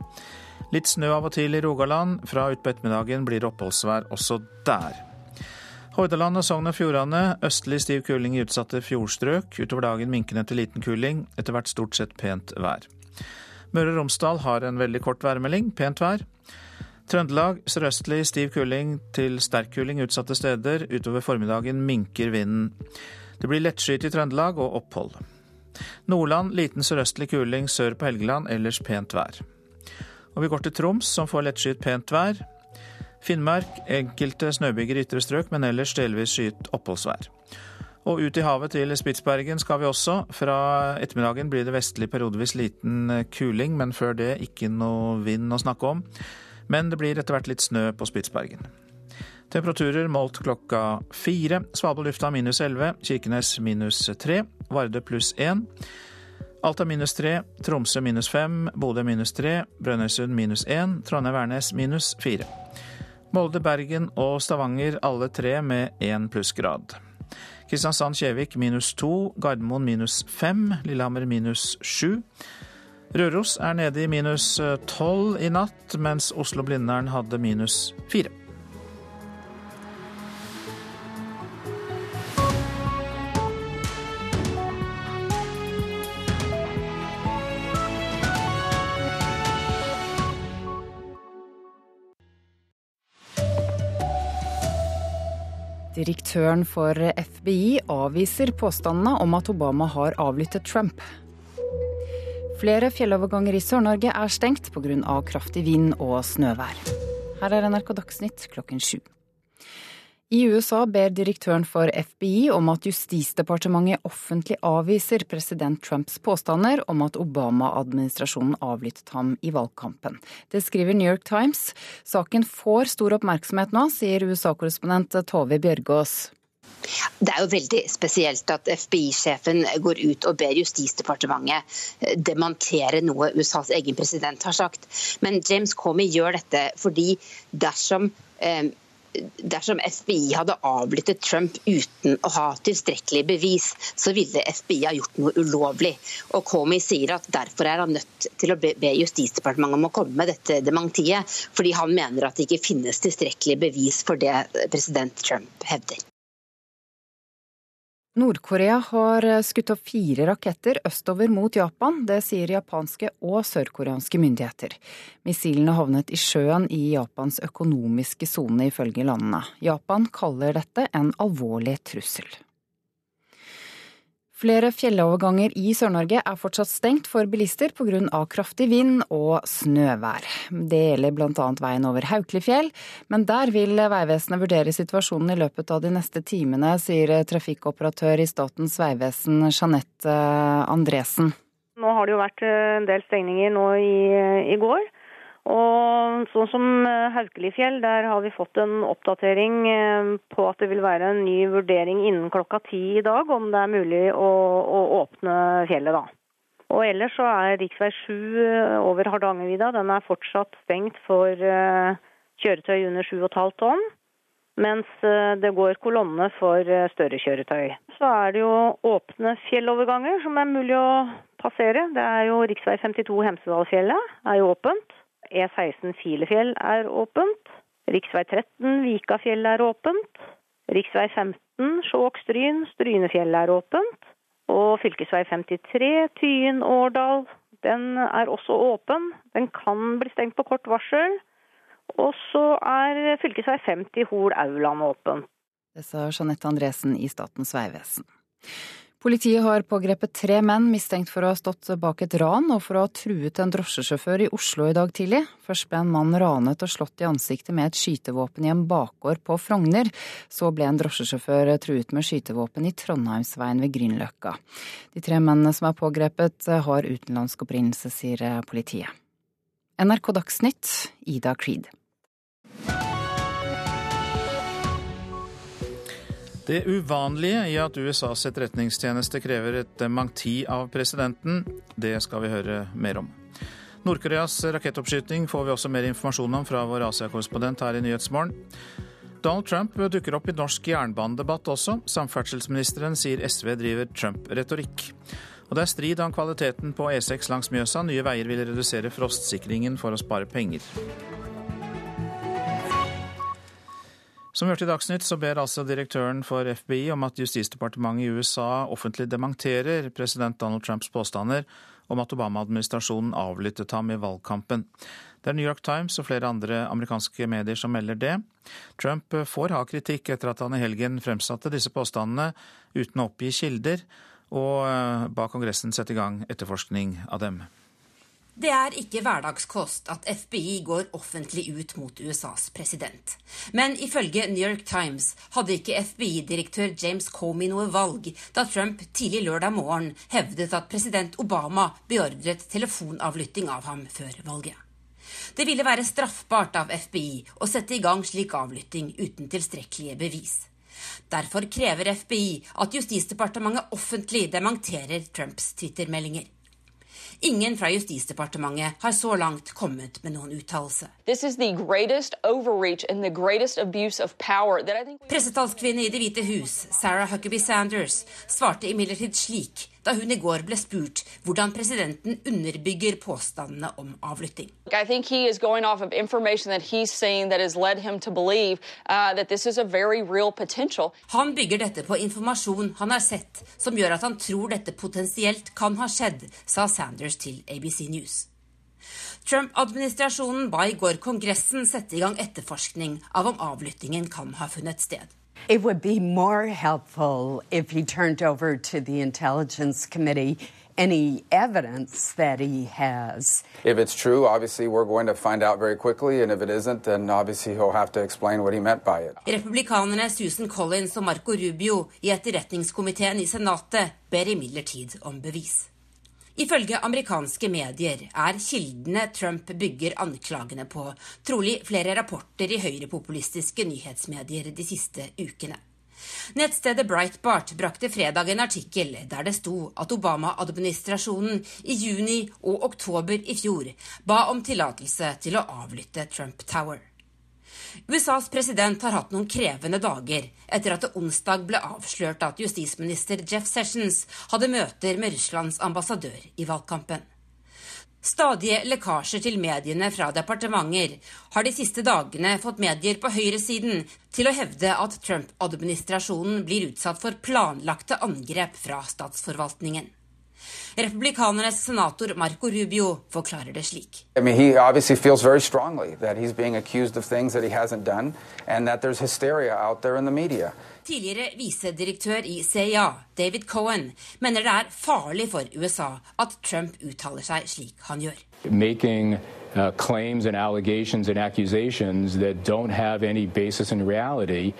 Speaker 1: Litt snø av og til i Rogaland. Fra utpå ettermiddagen blir det oppholdsvær også der. Hordaland og Sogn og Fjordane østlig stiv kuling i utsatte fjordstrøk. Utover dagen minkende til liten kuling. Etter hvert stort sett pent vær. Møre og Romsdal har en veldig kort værmelding. Pent vær. Trøndelag sørøstlig stiv kuling til sterk kuling utsatte steder. Utover formiddagen minker vinden. Det blir lettskyet i Trøndelag og opphold. Nordland liten sørøstlig kuling sør på Helgeland, ellers pent vær. Og vi går til Troms, som får lettskyet pent vær. Finnmark enkelte snøbyger i ytre strøk, men ellers delvis skyet oppholdsvær. Og ut i havet til Spitsbergen skal vi også. Fra ettermiddagen blir det vestlig periodevis liten kuling, men før det ikke noe vind å snakke om. Men det blir etter hvert litt snø på Spitsbergen. Temperaturer målt klokka fire. Svalbard lufthavn minus 11, Kirkenes minus 3, Vardø pluss 1. Alta minus 3, Tromsø minus 5, Bodø minus 3, Brønnøysund minus 1, Trondheim-Værnes minus 4. Molde, Bergen og Stavanger alle tre med 1 plussgrad. Kristiansand-Kjevik minus 2, Gardermoen minus 5, Lillehammer minus 7. Røros er nede i minus 12 i natt, mens Oslo-Blindern hadde minus 4.
Speaker 19: Direktøren for FBI avviser påstandene om at Obama har avlyttet Trump. Flere fjelloverganger i Sør-Norge er stengt pga. kraftig vind og snøvær. Her er NRK Dagsnytt klokken sju. I USA ber direktøren for FBI om at Justisdepartementet offentlig avviser president Trumps påstander om at Obama-administrasjonen avlyttet ham i valgkampen. Det skriver New York Times. Saken får stor oppmerksomhet nå, sier USA-korrespondent Tove Bjørgaas.
Speaker 2: Det er jo veldig spesielt at FBI-sjefen går ut og ber Justisdepartementet demontere noe USAs egen president har sagt. Men James Comey gjør dette fordi dersom eh, dersom FBI hadde avlyttet Trump uten å ha tilstrekkelig bevis, så ville FBI ha gjort noe ulovlig. Og Comey sier at derfor er han nødt til å be Justisdepartementet om å komme med dette dementiet, fordi han mener at det ikke finnes tilstrekkelig bevis for det president Trump hevder.
Speaker 19: Nord-Korea har skutt opp fire raketter østover mot Japan. Det sier japanske og sørkoreanske myndigheter. Missilene havnet i sjøen i Japans økonomiske sone, ifølge landene. Japan kaller dette en alvorlig trussel. Flere fjelloverganger i Sør-Norge er fortsatt stengt for bilister pga. kraftig vind og snøvær. Det gjelder bl.a. veien over Hauklifjell, men der vil Vegvesenet vurdere situasjonen i løpet av de neste timene, sier trafikkoperatør i Statens vegvesen Jeanette Andresen.
Speaker 20: Nå har det jo vært en del stengninger nå i, i går. Og sånn som eh, Haukelifjell, der har vi fått en oppdatering eh, på at det vil være en ny vurdering innen klokka ti i dag om det er mulig å, å åpne fjellet da. Og ellers så er rv. 7 eh, over Hardangervidda den er fortsatt stengt for kjøretøy under 7,5 tonn. Mens det går kolonne for større kjøretøy. Så er det jo åpne fjelloverganger som er mulig å passere. Det er jo rv. 52 Hemsedalsfjellet er jo åpent. E16 Filefjell er åpent. Rv. 13 Vikafjell er åpent. Rv. 15 Skjåk-Stryn Strynefjell er åpent. Og fv. 53 Tyen-Årdal den er også åpen. Den kan bli stengt på kort varsel. Og så er fv. 50 Hol-Auland åpen.
Speaker 19: Det sa Jeanette Andresen i Statens vegvesen. Politiet har pågrepet tre menn mistenkt for å ha stått bak et ran og for å ha truet en drosjesjåfør i Oslo i dag tidlig. Først ble en mann ranet og slått i ansiktet med et skytevåpen i en bakgård på Frogner. Så ble en drosjesjåfør truet med skytevåpen i Trondheimsveien ved Grünerløkka. De tre mennene som er pågrepet har utenlandsk opprinnelse, sier politiet. NRK Dagsnytt, Ida Creed.
Speaker 1: Det uvanlige i at USAs etterretningstjeneste krever et dementi av presidenten, det skal vi høre mer om. Nord-Koreas rakettoppskyting får vi også mer informasjon om fra vår Asia-korrespondent her i Nyhetsmorgen. Donald Trump dukker opp i norsk jernbanedebatt også. Samferdselsministeren sier SV driver Trump-retorikk. Og det er strid om kvaliteten på E6 langs Mjøsa. Nye Veier vil redusere frostsikringen for å spare penger. Som hørte i Dagsnytt, så ber altså direktøren for FBI om at Justisdepartementet i USA offentlig dementerer president Donald Trumps påstander om at Obama-administrasjonen avlyttet ham i valgkampen. Det er New York Times og flere andre amerikanske medier som melder det. Trump får ha kritikk etter at han i helgen fremsatte disse påstandene uten å oppgi kilder, og eh, ba Kongressen sette i gang etterforskning av dem.
Speaker 21: Det er ikke hverdagskost at FBI går offentlig ut mot USAs president. Men ifølge New York Times hadde ikke FBI-direktør James Comey noe valg da Trump tidlig lørdag morgen hevdet at president Obama beordret telefonavlytting av ham før valget. Det ville være straffbart av FBI å sette i gang slik avlytting uten tilstrekkelige bevis. Derfor krever FBI at Justisdepartementet offentlig dementerer Trumps Twitter-meldinger. Ingen fra Justisdepartementet har så langt kommet med noen uttalelse. Pressetalskvinne i Det hvite hus, Sarah Huckabee Sanders, svarte imidlertid slik da hun i går ble spurt hvordan presidenten underbygger påstandene om avlytting. Han bygger dette på informasjon han har sett som gjør at han tror dette potensielt kan ha skjedd, sa Sanders til ABC News. Trump-administrasjonen ba i går Kongressen sette i gang etterforskning av om avlyttingen kan ha funnet sted.
Speaker 22: It would be more helpful if he turned over to the Intelligence Committee any evidence that he has.
Speaker 23: If it's true, obviously we're going to find out very quickly, and if it isn't, then obviously he'll have to explain what he meant by it.
Speaker 21: Republikanerne Susan Collins og Marco Rubio i etterretningskomiteen i Senatet ber imidlertid om bevis. Ifølge amerikanske medier er kildene Trump bygger anklagene på, trolig flere rapporter i høyrepopulistiske nyhetsmedier de siste ukene. Nettstedet Breitbart brakte fredag en artikkel der det sto at Obama-administrasjonen i juni og oktober i fjor ba om tillatelse til å avlytte Trump Tower. USAs president har hatt noen krevende dager etter at det onsdag ble avslørt at justisminister Jeff Sessions hadde møter med Russlands ambassadør i valgkampen. Stadige lekkasjer til mediene fra departementer har de siste dagene fått medier på høyresiden til å hevde at Trump-administrasjonen blir utsatt for planlagte angrep fra statsforvaltningen. Republikanernes senator Marco Rubio forklarer det slik.
Speaker 23: I mean, he obviously feels very strongly that he's being accused of things that he hasn't done, and that there's hysteria out there in the media.
Speaker 21: Tidligere visedirektør i CIA, David Cohen, mener det er farlig for USA at Trump uttaler seg slik han gjør.
Speaker 24: Making uh, claims and allegations and accusations that don't have any basis in reality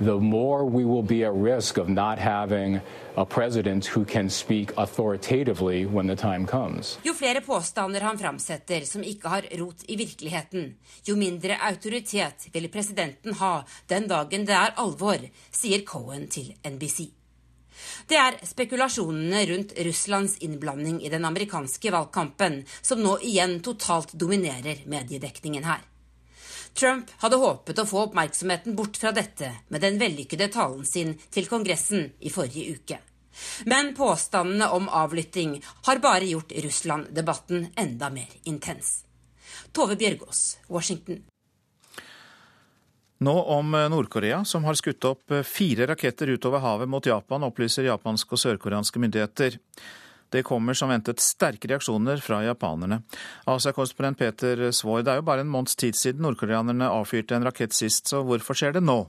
Speaker 24: the more we will be at risk of not having a president who can speak authoritatively when the time comes.
Speaker 21: Jo flere påstander han framsetter som ikke har rot i virkeligheten, jo mindre autoritet vil presidenten ha den dagen det er alvor, sier Cohen til NBC. Det er spekulasjonene rundt Russlands innblanding i den amerikanske valgkampen som nå igjen totalt dominerer mediedekningen her. Trump hadde håpet å få oppmerksomheten bort fra dette med den vellykkede talen sin til Kongressen i forrige uke. Men påstandene om avlytting har bare gjort Russland-debatten enda mer intens. Tove Bjørgaas, Washington.
Speaker 1: Nå om Nord-Korea, som har skutt opp fire raketter utover havet mot Japan, opplyser japanske og sørkoreanske myndigheter. Det kommer som ventet sterke reaksjoner fra japanerne. Asia-korrespondent Peter Svaar, det er jo bare en måneds tid siden nordkoreanerne avfyrte en rakett sist, så hvorfor skjer det nå?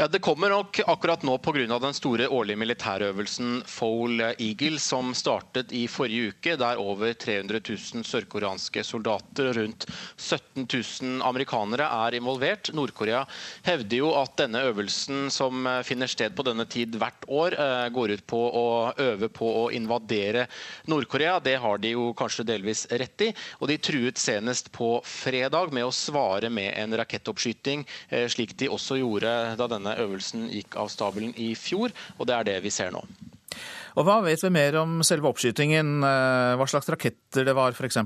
Speaker 25: Ja, Det kommer nok akkurat nå pga. den store årlige militærøvelsen Foal Eagle, som startet i forrige uke, der over 300 000 sørkoreanske soldater og rundt 17 000 amerikanere er involvert. Nord-Korea hevder jo at denne øvelsen, som finner sted på denne tid hvert år, eh, går ut på å øve på å invadere Nord-Korea. Det har de jo kanskje delvis rett i. Og de truet senest på fredag med å svare med en rakettoppskyting, eh, slik de også gjorde da denne denne øvelsen gikk av stabelen i fjor, og det er det vi ser nå.
Speaker 1: Og Hva vet vi mer om selve oppskytingen? Eh, hva slags raketter det var, f.eks.?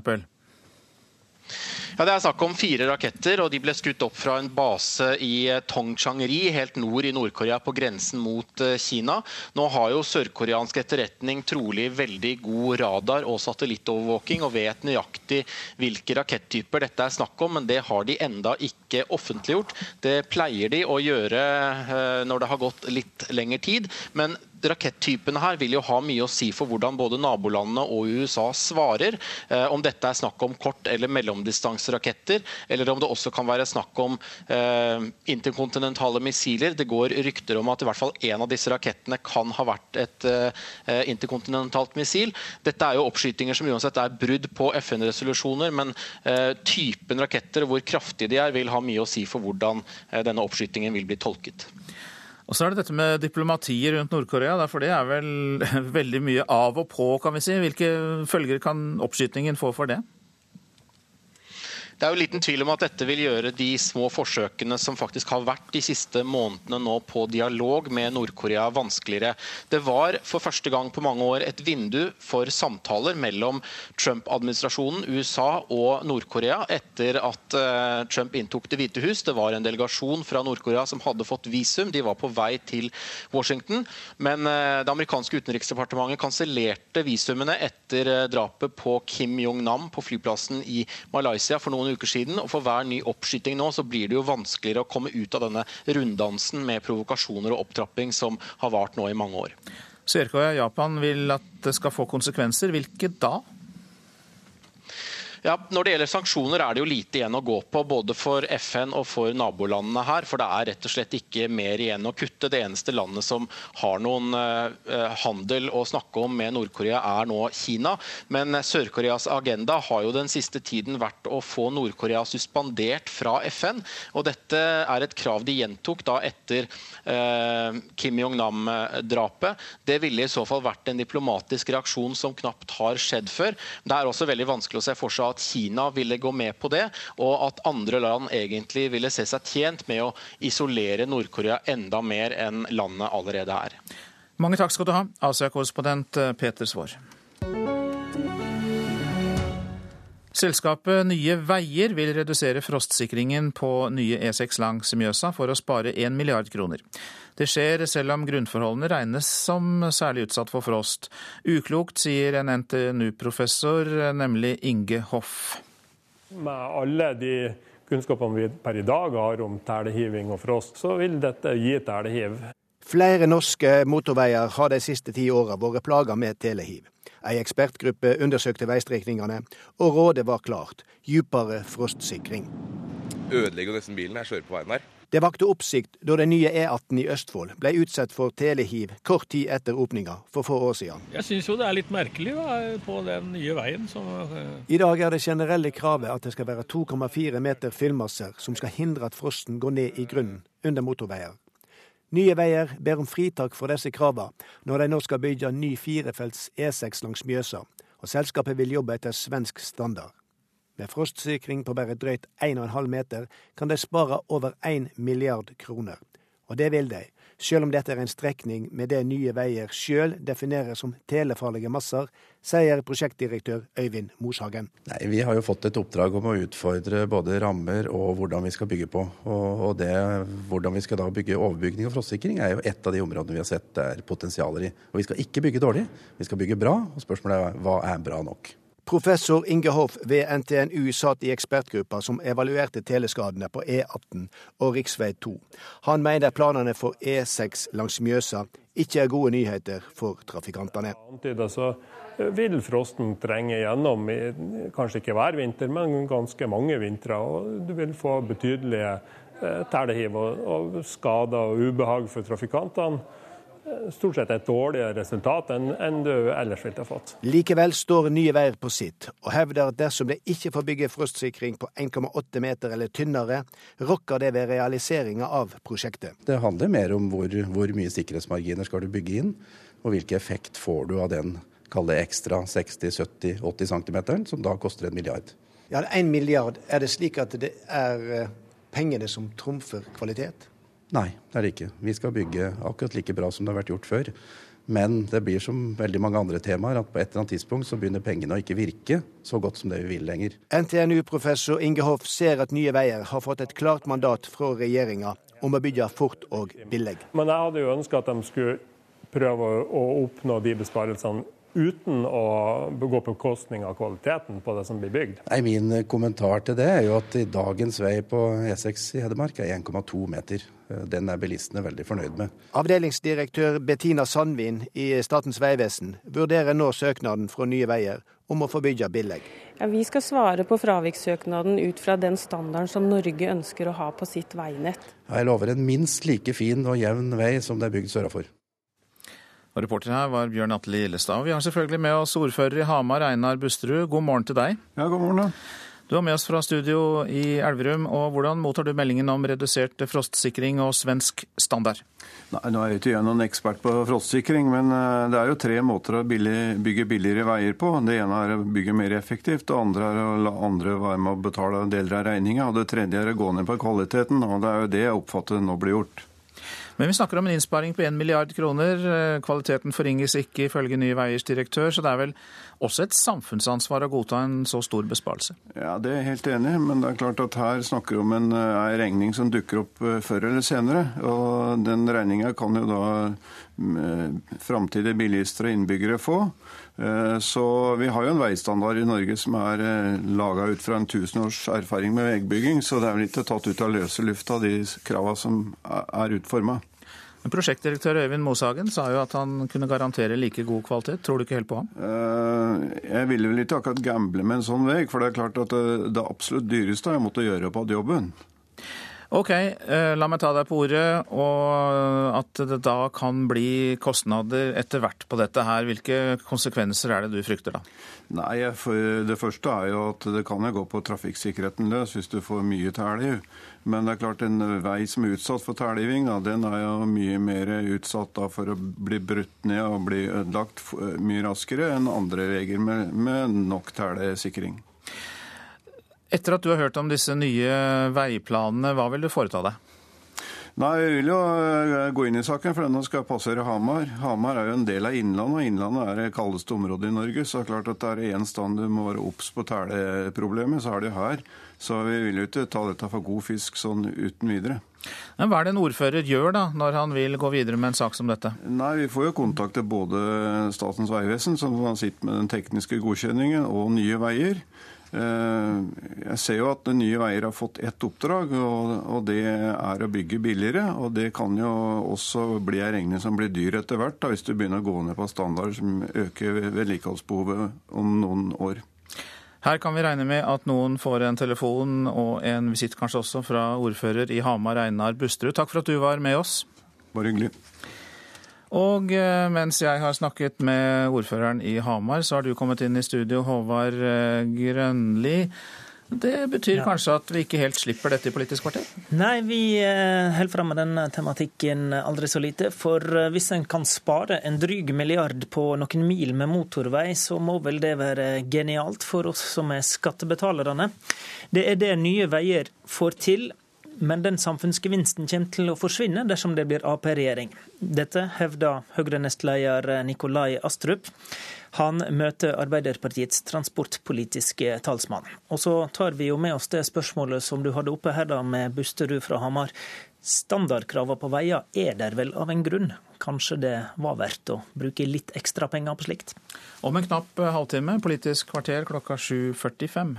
Speaker 25: Ja, Det er snakk om fire raketter, og de ble skutt opp fra en base i Tongchang-ri, helt nord i Nord-Korea, på grensen mot eh, Kina. Nå har jo sørkoreansk etterretning trolig veldig god radar og satellittovervåking, og vet nøyaktig hvilke rakettyper dette er snakk om, men det har de enda ikke offentliggjort. Det pleier de å gjøre eh, når det har gått litt lengre tid. men rakettypene her vil jo ha mye å si for hvordan både nabolandene og USA svarer. Eh, om dette er snakk om kort- eller mellomdistanseraketter, eller om det også kan være snakk om eh, interkontinentale missiler. Det går rykter om at i hvert fall en av disse rakettene kan ha vært et eh, interkontinentalt missil. Dette er jo oppskytinger som uansett er brudd på FN-resolusjoner, men eh, typen raketter og hvor kraftige de er, vil ha mye å si for hvordan eh, denne oppskytingen vil bli tolket.
Speaker 1: Og så er det dette med diplomatiet rundt Nord-Korea, for det er vel veldig mye av og på, kan vi si. Hvilke følger kan oppskytingen få for det?
Speaker 25: Det er jo liten tvil om at dette vil gjøre de små forsøkene som faktisk har vært de siste månedene nå på dialog med Nord-Korea vanskeligere. Det var for første gang på mange år et vindu for samtaler mellom Trump-administrasjonen, USA og Nord-Korea etter at uh, Trump inntok Det hvite hus. Det var en delegasjon fra Nord-Korea som hadde fått visum. De var på vei til Washington. Men uh, det amerikanske utenriksdepartementet kansellerte visumene etter uh, drapet på Kim Jong-nam på flyplassen i Malaysia for noen noen uker siden. og For hver ny oppskyting nå så blir det jo vanskeligere å komme ut av denne runddansen med provokasjoner og opptrapping som har vart nå i mange år.
Speaker 1: Sør-Korea Japan vil at det skal få konsekvenser. Hvilke da?
Speaker 25: Ja, Når det gjelder sanksjoner er det jo lite igjen å gå på, både for FN og for nabolandene her. For det er rett og slett ikke mer igjen å kutte. Det eneste landet som har noen uh, handel å snakke om med Nord-Korea, er nå Kina. Men Sør-Koreas agenda har jo den siste tiden vært å få Nord-Korea suspendert fra FN. Og dette er et krav de gjentok da etter uh, Kim Jong-nam-drapet. Det ville i så fall vært en diplomatisk reaksjon som knapt har skjedd før. Det er også veldig vanskelig å se for seg at Kina ville gå med på det, og at andre land egentlig ville se seg tjent med å isolere Nord-Korea enda mer enn landet allerede er.
Speaker 1: Mange takk skal du ha, Asia-korrespondent Peter Svaar. Selskapet Nye Veier vil redusere frostsikringen på nye E6 langs Mjøsa for å spare 1 milliard kroner. Det skjer selv om grunnforholdene regnes som særlig utsatt for frost. Uklokt, sier en NTNU-professor, nemlig Inge Hoff.
Speaker 26: Med alle de kunnskapene vi per i dag har om telehiving og frost, så vil dette gi telehiv.
Speaker 27: Flere norske motorveier har de siste ti åra vært plaga med telehiv. Ei ekspertgruppe undersøkte veistrekningene, og rådet var klart djupere frostsikring.
Speaker 28: Ødelegger nesten bilen jeg kjører på veien der.
Speaker 27: Det vakte oppsikt da den nye E18 i Østfold ble utsatt for telehiv kort tid etter åpninga for få år siden.
Speaker 29: Jeg syns jo det er litt merkelig da, på den nye veien. Så...
Speaker 27: I dag er det generelle kravet at det skal være 2,4 meter fyllmasser som skal hindre at frosten går ned i grunnen under motorveier. Nye Veier ber om fritak for disse kravene når de nå skal bygge ny firefelts E6 langs Mjøsa, og selskapet vil jobbe etter svensk standard. Med frostsikring på bare drøyt 1,5 meter kan de spare over 1 milliard kroner. Og det vil de, selv om dette er en strekning med det Nye Veier sjøl definerer som telefarlige masser, sier prosjektdirektør Øyvind Moshagen.
Speaker 30: Nei, Vi har jo fått et oppdrag om å utfordre både rammer og hvordan vi skal bygge på. Og, det, Hvordan vi skal da bygge overbygning og frostsikring er jo et av de områdene vi har sett det er potensialer i. Og Vi skal ikke bygge dårlig, vi skal bygge bra. og Spørsmålet er hva er bra nok.
Speaker 27: Professor Inge Hoff ved NTNU satt i ekspertgruppa som evaluerte teleskadene på E18 og rv. 2. Han mener planene for E6 langs Mjøsa ikke er gode nyheter for trafikantene.
Speaker 26: Så vil frosten trenge gjennom, kanskje ikke hver vinter, men ganske mange vintre. Og du vil få betydelige eh, telehiv og skader og ubehag for trafikantene stort sett et dårligere resultat enn, du ellers ville ha fått.
Speaker 27: Likevel står Nye Veier på sitt, og hevder at dersom det ikke får bygge frostsikring på 1,8 meter eller tynnere, rokker det ved realiseringa av prosjektet.
Speaker 30: Det handler mer om hvor, hvor mye sikkerhetsmarginer skal du bygge inn, og hvilken effekt får du av den kall ekstra 60-70-80 cm, som da koster en milliard.
Speaker 27: Ja, en milliard. Er det slik at det er eh, pengene som trumfer kvalitet?
Speaker 30: Nei, det er det ikke. Vi skal bygge akkurat like bra som det har vært gjort før. Men det blir som veldig mange andre temaer, at på et eller annet tidspunkt så begynner pengene å ikke virke så godt som det vi vil lenger.
Speaker 27: NTNU-professor Inge Hoff ser at Nye Veier har fått et klart mandat fra regjeringa om å bygge fort og billig.
Speaker 26: Men jeg hadde jo ønska at de skulle prøve å oppnå de besparelsene uten å gå på bekostning av kvaliteten på det som blir bygd.
Speaker 30: Nei, Min kommentar til det er jo at dagens vei på E6 i Hedmark er 1,2 meter. Den er bilistene veldig fornøyd med.
Speaker 27: Avdelingsdirektør Bettina Sandvin i Statens vegvesen vurderer nå søknaden fra Nye Veier om å få bygge billig.
Speaker 31: Ja, vi skal svare på fravikssøknaden ut fra den standarden som Norge ønsker å ha på sitt veinett.
Speaker 30: Jeg lover en minst like fin og jevn vei som det er bygd sørafor.
Speaker 1: Og Reporter her var Bjørn Atle Gillestad. Vi har selvfølgelig med oss ordfører i Hamar, Einar Busterud. God morgen til deg.
Speaker 32: Ja, god morgen. da.
Speaker 1: Du er med oss fra studio i Elverum. og Hvordan mottar du meldingen om redusert frostsikring og svensk standard?
Speaker 32: Nei, Nå er jeg ikke noen ekspert på frostsikring, men eh, det er jo tre måter å billig, bygge billigere veier på. Det ene er å bygge mer effektivt, det andre er å la andre være med å betale deler av regninga, og det tredje er å gå ned på kvaliteten. og Det er jo det jeg oppfatter nå blir gjort.
Speaker 1: Men vi snakker om en innsparing på 1 milliard kroner. Kvaliteten forringes ikke ifølge Nye Veiers direktør, så det er vel også et samfunnsansvar å godta en så stor besparelse?
Speaker 32: Ja, Det er jeg helt enig i, men det er klart at her snakker vi om en, en regning som dukker opp før eller senere. Og den regninga kan jo da framtidige bilister og innbyggere få. Så vi har jo en veistandard i Norge som er laga ut fra en tusenårs erfaring med veibygging, så det er vel ikke tatt ut av løse lufta de krava som er utforma.
Speaker 1: Prosjektdirektør Øyvind Moshagen sa jo at han kunne garantere like god kvalitet. Tror du ikke helt på ham?
Speaker 32: Jeg ville vel ikke akkurat gamble med en sånn vei, for det er klart at det, det absolutt dyreste har jeg måttet gjøre på jobben.
Speaker 1: Ok, la meg ta deg på ordet, og at det da kan bli kostnader etter hvert på dette her. Hvilke konsekvenser er det du frykter da?
Speaker 32: Nei, Det første er jo at det kan jo gå på trafikksikkerheten løs hvis du får mye tæliv. Men det er klart en vei som er utsatt for tæliving, den er jo mye mer utsatt for å bli brutt ned og bli ødelagt mye raskere enn andre veier med, med nok tælesikring.
Speaker 1: Etter at du har hørt om disse nye veiplanene, hva vil du foreta deg?
Speaker 32: Nei, Jeg vil jo gå inn i saken, for denne skal passere Hamar. Hamar er jo en del av Innlandet, og Innlandet er det kaldeste området i Norge. Så det er klart at det er én stand du må være obs på teleproblemet, så er det her. Så vi vil jo ikke ta dette for god fisk sånn uten videre.
Speaker 1: Men Hva er det en ordfører gjør da, når han vil gå videre med en sak som dette?
Speaker 32: Nei, Vi får jo kontakte både Statens vegvesen, som sitter med den tekniske godkjenningen, og Nye Veier. Jeg ser jo at Nye Veier har fått ett oppdrag, og det er å bygge billigere. Og det kan jo også bli en regning som blir dyr etter hvert, da, hvis du begynner å gå ned på standarder som øker vedlikeholdsbehovet om noen år.
Speaker 1: Her kan vi regne med at noen får en telefon og en visitt kanskje også fra ordfører i Hamar, Einar Busterud. Takk for at du var med oss.
Speaker 32: Bare hyggelig.
Speaker 1: Og mens jeg har snakket med ordføreren i Hamar, så har du kommet inn i studio, Håvard Grønli. Det betyr kanskje at vi ikke helt slipper dette i Politisk kvarter?
Speaker 33: Nei, vi holder fram med denne tematikken aldri så lite. For hvis en kan spare en dryg milliard på noen mil med motorvei, så må vel det være genialt for oss som er skattebetalerne. Det er det Nye Veier får til. Men den samfunnsgevinsten kommer til å forsvinne dersom det blir Ap-regjering. Dette hevder Høyre-nestleder Nikolai Astrup. Han møter Arbeiderpartiets transportpolitiske talsmann. Og så tar vi jo med oss det spørsmålet som du hadde oppe her da med Busterud fra Hamar. Standardkravene på veier er der vel av en grunn? Kanskje det var verdt å bruke litt ekstra penger på slikt?
Speaker 1: Om en knapp halvtime, Politisk kvarter klokka 7.45.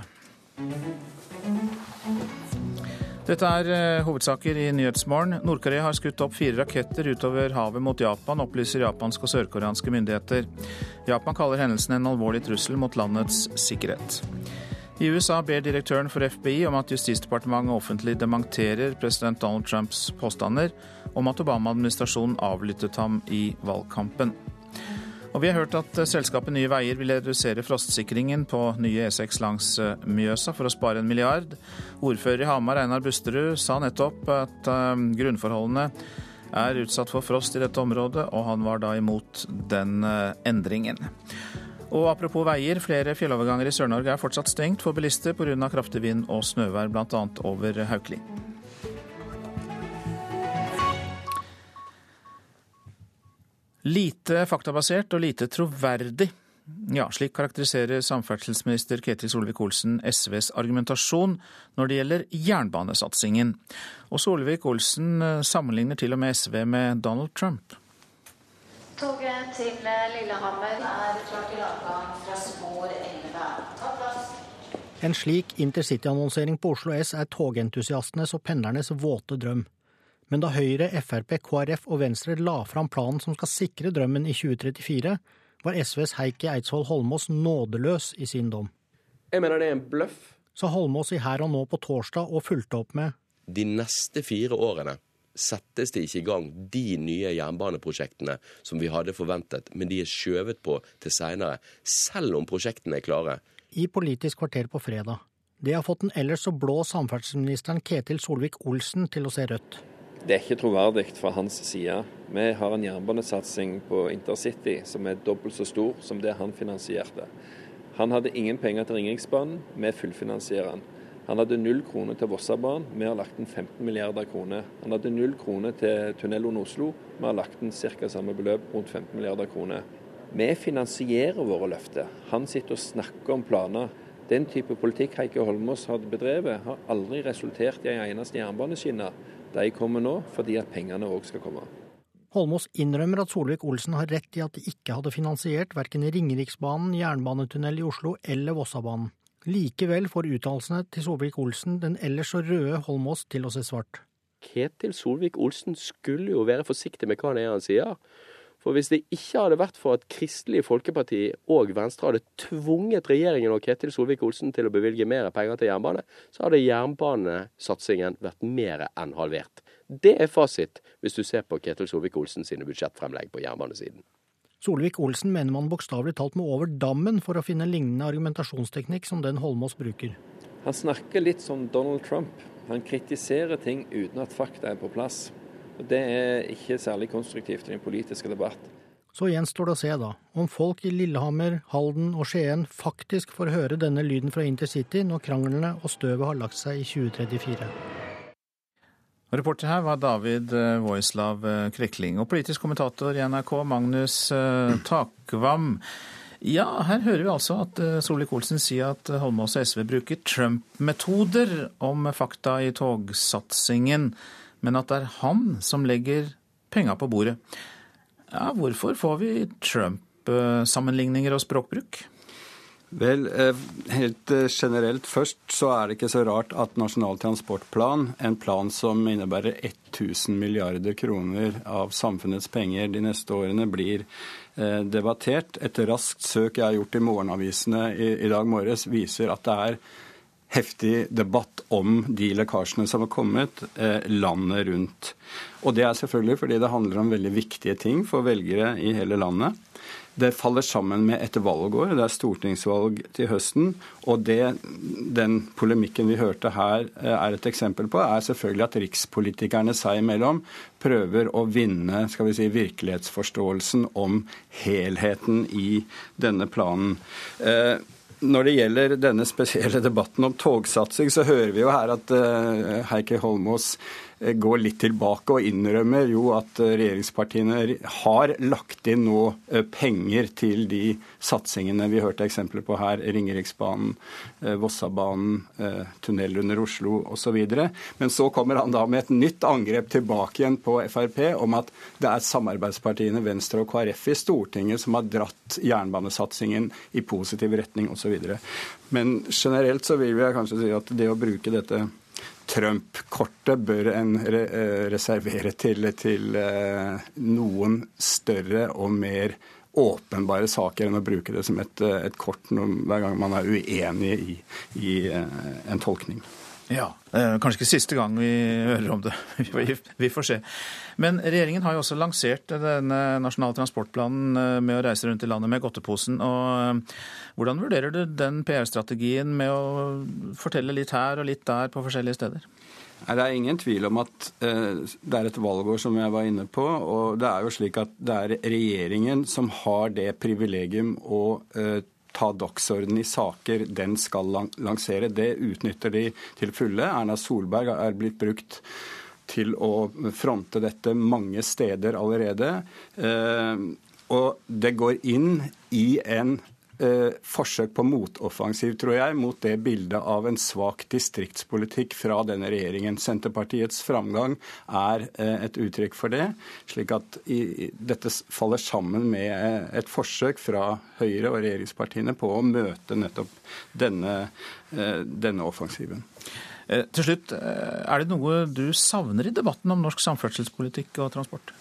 Speaker 1: Dette er hovedsaker i Nyhetsmorgen. Nord-Korea har skutt opp fire raketter utover havet mot Japan, opplyser japanske og sørkoreanske myndigheter. Japan kaller hendelsen en alvorlig trussel mot landets sikkerhet. I USA ber direktøren for FBI om at Justisdepartementet offentlig dementerer president Donald Trumps påstander om at Obama-administrasjonen avlyttet ham i valgkampen. Og vi har hørt at selskapet Nye Veier vil redusere frostsikringen på nye E6 langs Mjøsa for å spare en milliard. Ordfører i Hamar, Einar Busterud, sa nettopp at grunnforholdene er utsatt for frost i dette området, og han var da imot den endringen. Og apropos veier, flere fjelloverganger i Sør-Norge er fortsatt stengt for bilister pga. kraftig vind og snøvær, bl.a. over Haukeli. Lite faktabasert og lite troverdig. Ja, slik karakteriserer samferdselsminister Ketil Solvik-Olsen SVs argumentasjon når det gjelder jernbanesatsingen. Og Solvik-Olsen eh, sammenligner til og med SV med Donald Trump.
Speaker 34: Toget til Lillehammer er klart til avgang fra spor 11. Ta plass.
Speaker 35: En slik intercityannonsering på Oslo S er togentusiastenes og pendlernes våte drøm. Men da Høyre, Frp, KrF og Venstre la fram planen som skal sikre drømmen i 2034, var SVs Heikki Eidsvoll Holmås nådeløs i sin dom.
Speaker 36: Jeg mener det er en bløff.
Speaker 35: Sa Holmås i Her og Nå på torsdag og fulgte opp med
Speaker 36: De neste fire årene settes det ikke i gang de nye jernbaneprosjektene som vi hadde forventet, men de er skjøvet på til seinere, selv om prosjektene er klare.
Speaker 35: I Politisk kvarter på fredag. Det har fått den ellers så blå samferdselsministeren Ketil Solvik-Olsen til å se rødt.
Speaker 37: Det er ikke troverdig fra hans side. Vi har en jernbanesatsing på intercity som er dobbelt så stor som det han finansierte. Han hadde ingen penger til Ringeriksbanen, vi fullfinansierer den. Han hadde null kroner til Vossabanen, vi har lagt inn 15 milliarder kroner. Han hadde null kroner til tunnel under Oslo, vi har lagt inn ca. samme beløp, rundt 15 milliarder kroner. Vi finansierer våre løfter. Han sitter og snakker om planer. Den type politikk Heikki Holmås hadde bedrevet, har aldri resultert i en eneste jernbaneskinne. De kommer nå fordi at pengene òg skal komme.
Speaker 35: Holmås innrømmer at Solvik-Olsen har rett i at de ikke hadde finansiert verken Ringeriksbanen, jernbanetunnel i Oslo eller Vossabanen. Likevel får uttalelsene til Solvik-Olsen den ellers så røde Holmås til å se svart.
Speaker 36: Ketil Solvik-Olsen skulle jo være forsiktig med hva det er han sier. For hvis det ikke hadde vært for at Kristelig Folkeparti og Venstre hadde tvunget regjeringen og Ketil Solvik-Olsen til å bevilge mer penger til jernbane, så hadde jernbanesatsingen vært mer enn halvert. Det er fasit hvis du ser på Ketil Solvik-Olsen sine budsjettfremlegg på jernbanesiden.
Speaker 35: Solvik-Olsen mener man bokstavelig talt må over dammen for å finne lignende argumentasjonsteknikk som den Holmås bruker.
Speaker 37: Han snakker litt som Donald Trump. Han kritiserer ting uten at fakta er på plass. Og Det er ikke særlig konstruktivt i den politiske debatt.
Speaker 35: Så gjenstår det å se, da, om folk i Lillehammer, Halden og Skien faktisk får høre denne lyden fra intercity når kranglene og støvet har lagt seg i 2034.
Speaker 1: Reporter her var David eh, Voislav eh, Krekling. Og politisk kommentator i NRK, Magnus eh, Takvam. Ja, her hører vi altså at Solvik-Olsen sier at Holmås og SV bruker Trump-metoder om fakta i togsatsingen, men at det er han som legger penga på bordet. Ja, hvorfor får vi Trump-sammenligninger og språkbruk?
Speaker 38: Vel, eh, helt eh, generelt først så er det ikke så rart at Nasjonal transportplan, en plan som innebærer 1000 milliarder kroner av samfunnets penger de neste årene, blir eh, debattert. Et raskt søk jeg har gjort i morgenavisene i, i dag morges, viser at det er heftig debatt om de lekkasjene som har kommet eh, landet rundt. Og det er selvfølgelig fordi det handler om veldig viktige ting for velgere i hele landet. Det faller sammen med et valgår. Det er stortingsvalg til høsten. Og det den polemikken vi hørte her eh, er et eksempel på, er selvfølgelig at rikspolitikerne seg imellom prøver å vinne skal vi si, virkelighetsforståelsen om helheten i denne planen. Eh, når det gjelder denne spesielle debatten om togsatsing, så hører vi jo her at uh, Heikki Holmås Eh, går litt tilbake og innrømmer jo at eh, regjeringspartiene har lagt inn nå eh, penger til de satsingene vi hørte eksempler på her. Ringeriksbanen, Vossabanen, tunnel under Oslo osv. Men så kommer han da med et nytt angrep tilbake igjen på Frp om at det er samarbeidspartiene Venstre og KrF i Stortinget som har dratt jernbanesatsingen i positiv retning osv. Men generelt så vil jeg kanskje si at det å bruke dette Trump-kortet bør en eh, reservere til, til eh, noen større og mer åpenbare saker enn å bruke det som et, eh, et kort hver gang man er uenig i, i en tolkning.
Speaker 1: Ja, Kanskje ikke siste gang vi hører om det. Vi får se. Men regjeringen har jo også lansert denne nasjonale transportplanen med å reise rundt i landet med godteposen. og Hvordan vurderer du den PR-strategien med å fortelle litt her og litt der på forskjellige steder?
Speaker 38: Det er ingen tvil om at det er et valgår, som jeg var inne på. Og det er jo slik at det er regjeringen som har det privilegium å ta dagsorden i saker den skal lansere. Det utnytter de til fulle. Erna Solberg er blitt brukt til å fronte dette mange steder allerede. Og det går inn i en eh, forsøk på motoffensiv, tror jeg, mot det bildet av en svak distriktspolitikk fra denne regjeringen. Senterpartiets framgang er eh, et uttrykk for det. slik at i, dette faller sammen med eh, et forsøk fra Høyre og regjeringspartiene på å møte nettopp denne, eh, denne offensiven.
Speaker 1: Eh, til slutt, eh, er det noe du savner i debatten om norsk samferdselspolitikk og transport?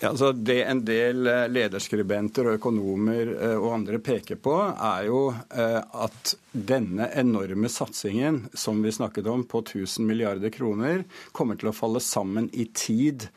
Speaker 38: Altså det en del eh, lederskribenter og økonomer eh, og andre peker på, er jo eh, at denne enorme satsingen som vi snakket om på 1000 milliarder kroner, kommer til å falle sammen i tid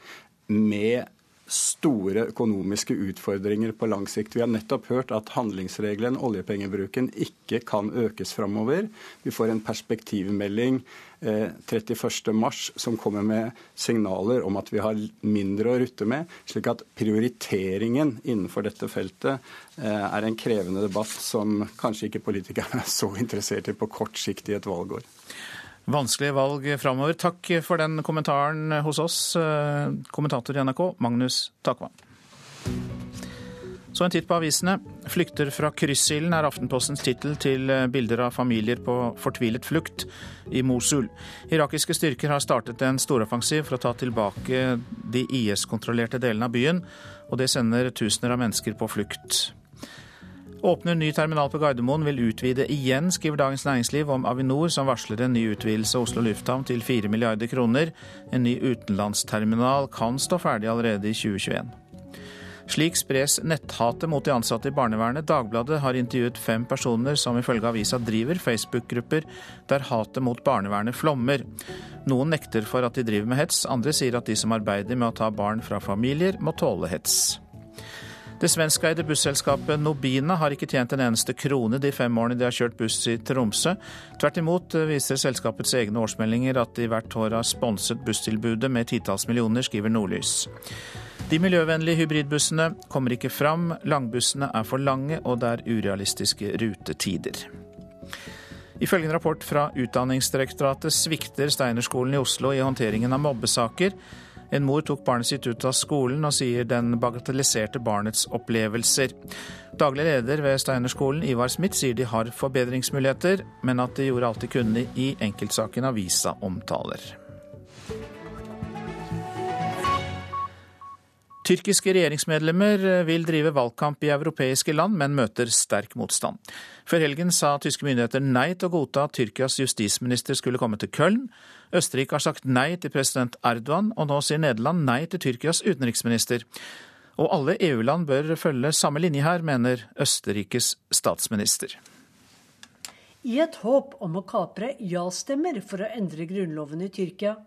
Speaker 38: med store økonomiske utfordringer på lang sikt. Vi har nettopp hørt at handlingsregelen, oljepengebruken, ikke kan økes framover. Vi får en perspektivmelding 31.3 eh, som kommer med signaler om at vi har mindre å rutte med. Slik at prioriteringen innenfor dette feltet eh, er en krevende debatt som kanskje ikke politikerne er så interessert i på kort sikt i et valgår.
Speaker 1: Vanskelige valg framover. Takk for den kommentaren hos oss, eh, kommentator i NRK, Magnus Takvam. Så en titt på avisene. 'Flykter fra kryssilden' er Aftenpostens tittel til eh, bilder av familier på fortvilet flukt i Mosul. Irakiske styrker har startet en storoffensiv for å ta tilbake de IS-kontrollerte delene av byen, og det sender tusener av mennesker på flukt. Åpner ny terminal på Gardermoen vil utvide igjen, skriver Dagens Næringsliv om Avinor, som varsler en ny utvidelse av Oslo lufthavn til 4 milliarder kroner. En ny utenlandsterminal kan stå ferdig allerede i 2021. Slik spres netthatet mot de ansatte i barnevernet. Dagbladet har intervjuet fem personer som ifølge avisa driver Facebook-grupper der hatet mot barnevernet flommer. Noen nekter for at de driver med hets, andre sier at de som arbeider med å ta barn fra familier, må tåle hets. Det svenskeide busselskapet Nobina har ikke tjent en eneste krone de fem årene de har kjørt buss i Tromsø. Tvert imot viser selskapets egne årsmeldinger at de hvert år har sponset busstilbudet med titalls millioner, skriver Nordlys. De miljøvennlige hybridbussene kommer ikke fram, langbussene er for lange og det er urealistiske rutetider. Ifølge en rapport fra Utdanningsdirektoratet svikter Steinerskolen i Oslo i håndteringen av mobbesaker. En mor tok barnet sitt ut av skolen og sier den bagatelliserte barnets opplevelser. Daglig leder ved Steinerskolen, Ivar Smith, sier de har forbedringsmuligheter, men at de gjorde alt de kunne i enkeltsaken avisa omtaler. Tyrkiske regjeringsmedlemmer vil drive valgkamp i europeiske land, men møter sterk motstand. Før helgen sa tyske myndigheter nei til å godta at Tyrkias justisminister skulle komme til Köln. Østerrike har sagt nei til president Erdogan, og nå sier Nederland nei til Tyrkias utenriksminister. Og alle EU-land bør følge samme linje her, mener Østerrikes statsminister.
Speaker 39: I et håp om å kapre ja-stemmer for å endre grunnloven i Tyrkia,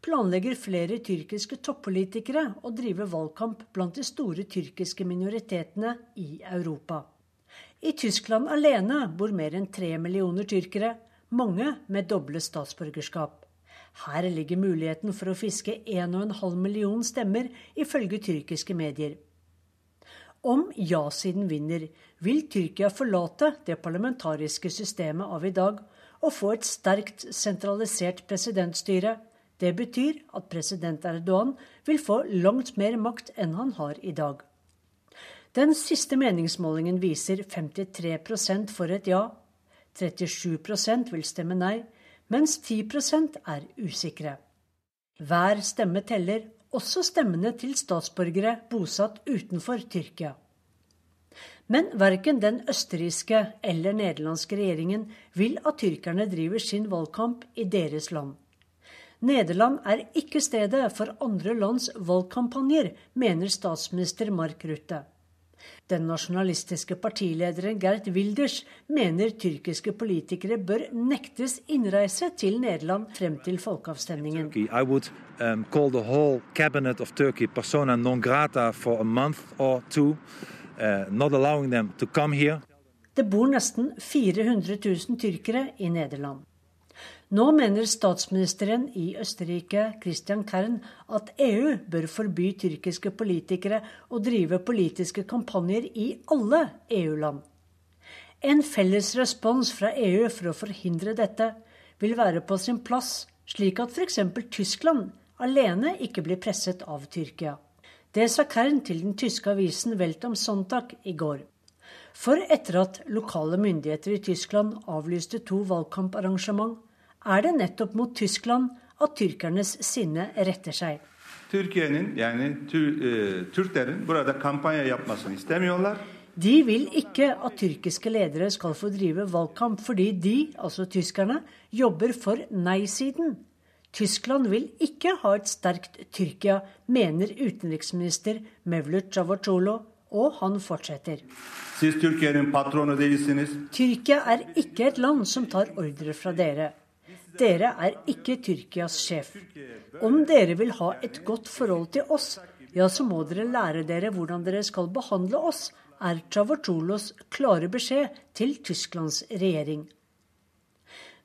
Speaker 39: planlegger flere tyrkiske toppolitikere å drive valgkamp blant de store tyrkiske minoritetene i Europa. I Tyskland alene bor mer enn tre millioner tyrkere, mange med doble statsborgerskap. Her ligger muligheten for å fiske 1,5 million stemmer, ifølge tyrkiske medier. Om ja-siden vinner, vil Tyrkia forlate det parlamentariske systemet av i dag og få et sterkt sentralisert presidentstyre det betyr at president Erdogan vil få langt mer makt enn han har i dag. Den siste meningsmålingen viser 53% for et ja, 37% vil stemme nei, mens 10% er usikre. Hver stemme teller, også stemmene til statsborgere bosatt utenfor Tyrkia. Men verken den østerrikske eller nederlandske regjeringen vil at tyrkerne driver sin valgkamp i deres land. Nederland er ikke stedet for andre lands valgkampanjer, mener statsminister Mark Rutte. Den nasjonalistiske partilederen Gert Wilders mener tyrkiske politikere bør nektes innreise til Nederland frem til folkeavstemningen. Um, uh, Det bor nesten 400 000 tyrkere i Nederland. Nå mener statsministeren i Østerrike, Christian Kern, at EU bør forby tyrkiske politikere å drive politiske kampanjer i alle EU-land. En felles respons fra EU for å forhindre dette vil være på sin plass, slik at f.eks. Tyskland alene ikke blir presset av Tyrkia. Det sa Kern til den tyske avisen Welt am Sonntag i går. For etter at lokale myndigheter i Tyskland avlyste to valgkamparrangement, er det nettopp mot Tyskland at tyrkernes sinne retter seg.
Speaker 40: Türkiye'nin yani Türklerin burada kampanya yapmasını istemiyorlar.
Speaker 39: De vil ikke at tyrkiske ledere skal få drive valgkamp, fordi de, altså tyskerne, jobber for nei-siden. Tyskland vil ikke ha et sterkt Tyrkia, mener utenriksminister Mevlut Cavacolo, og han fortsetter. Tyrkia er ikke et land som tar ordre fra dere. Dere er ikke Tyrkias sjef. Om dere vil ha et godt forhold til oss, ja, så må dere lære dere hvordan dere skal behandle oss, er Cavusoglos klare beskjed til Tysklands regjering.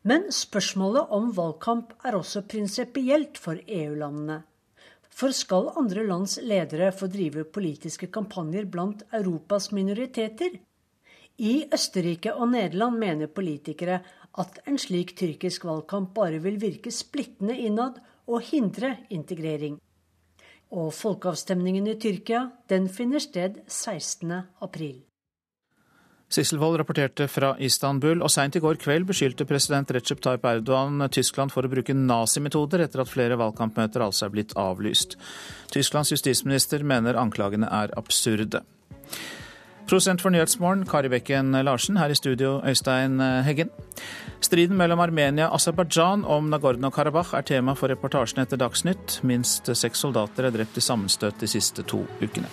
Speaker 39: Men spørsmålet om valgkamp er også prinsipielt for EU-landene. For skal andre lands ledere få drive politiske kampanjer blant Europas minoriteter? I Østerrike og Nederland mener politikere at en slik tyrkisk valgkamp bare vil virke splittende innad og hindre integrering. Og folkeavstemningen i Tyrkia den finner sted 16. april.
Speaker 1: Sissel rapporterte fra Istanbul, og seint i går kveld beskyldte president Recep Tayyip Erdogan Tyskland for å bruke nazimetoder etter at flere valgkampmøter altså er blitt avlyst. Tysklands justisminister mener anklagene er absurde. Prosent for Nyhetsmorgen, Kari Bekken Larsen. Her i studio, Øystein Heggen. Striden mellom Armenia og Aserbajdsjan om Nagorno-Karabakh er tema for reportasjen etter Dagsnytt. Minst seks soldater er drept i sammenstøt de siste to ukene.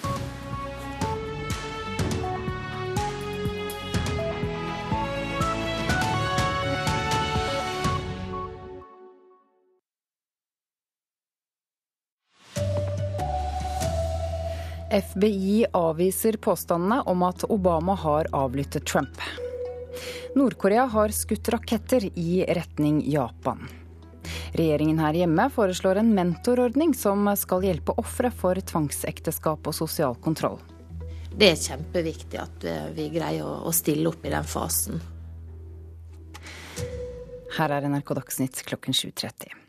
Speaker 19: FBI avviser påstandene om at Obama har avlyttet Trump. Nord-Korea har skutt raketter i retning Japan. Regjeringen her hjemme foreslår en mentorordning som skal hjelpe ofre for tvangsekteskap og sosial kontroll.
Speaker 41: Det er kjempeviktig at vi greier å stille opp i den fasen.
Speaker 19: Her er NRK Dagsnytt klokken 7.30.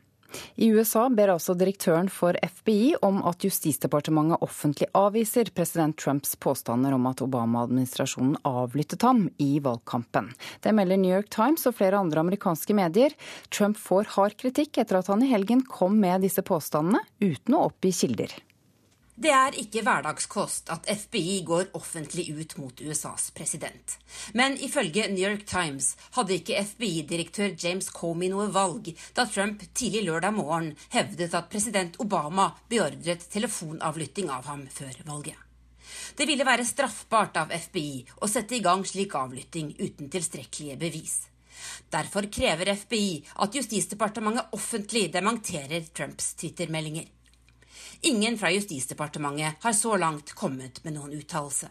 Speaker 19: I USA ber altså direktøren for FBI om at Justisdepartementet offentlig avviser president Trumps påstander om at Obama-administrasjonen avlyttet ham i valgkampen. Det melder New York Times og flere andre amerikanske medier. Trump får hard kritikk etter at han i helgen kom med disse påstandene uten å oppgi kilder.
Speaker 21: Det er ikke hverdagskost at FBI går offentlig ut mot USAs president. Men ifølge New York Times hadde ikke FBI-direktør James Comey noe valg da Trump tidlig lørdag morgen hevdet at president Obama beordret telefonavlytting av ham før valget. Det ville være straffbart av FBI å sette i gang slik avlytting uten tilstrekkelige bevis. Derfor krever FBI at Justisdepartementet offentlig dementerer Trumps Twitter-meldinger. Ingen fra Justisdepartementet har så langt kommet med noen uttalelse.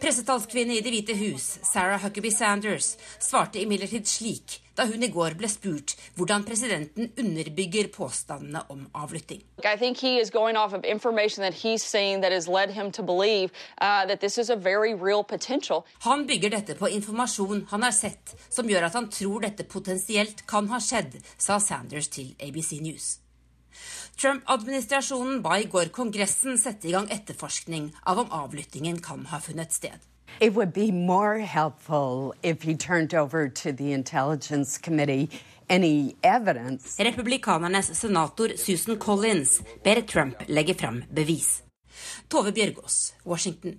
Speaker 21: Pressetalskvinne i Det hvite hus, Sarah Huckabee Sanders, svarte imidlertid slik da hun i går ble spurt hvordan presidenten underbygger påstandene om avlytting. Han bygger dette på informasjon han har sett, som gjør at han tror dette potensielt kan ha skjedd, sa Sanders til ABC News. Trump-administrasjonen ba i går Kongressen sette i gang etterforskning av om avlyttingen kan ha funnet sted.
Speaker 22: It would be more helpful if he turned over to the Intelligence Committee any evidence.
Speaker 21: Republikanernes senator Susan Collins ber Trump legge fram bevis. Tove Bjørgaas, Washington.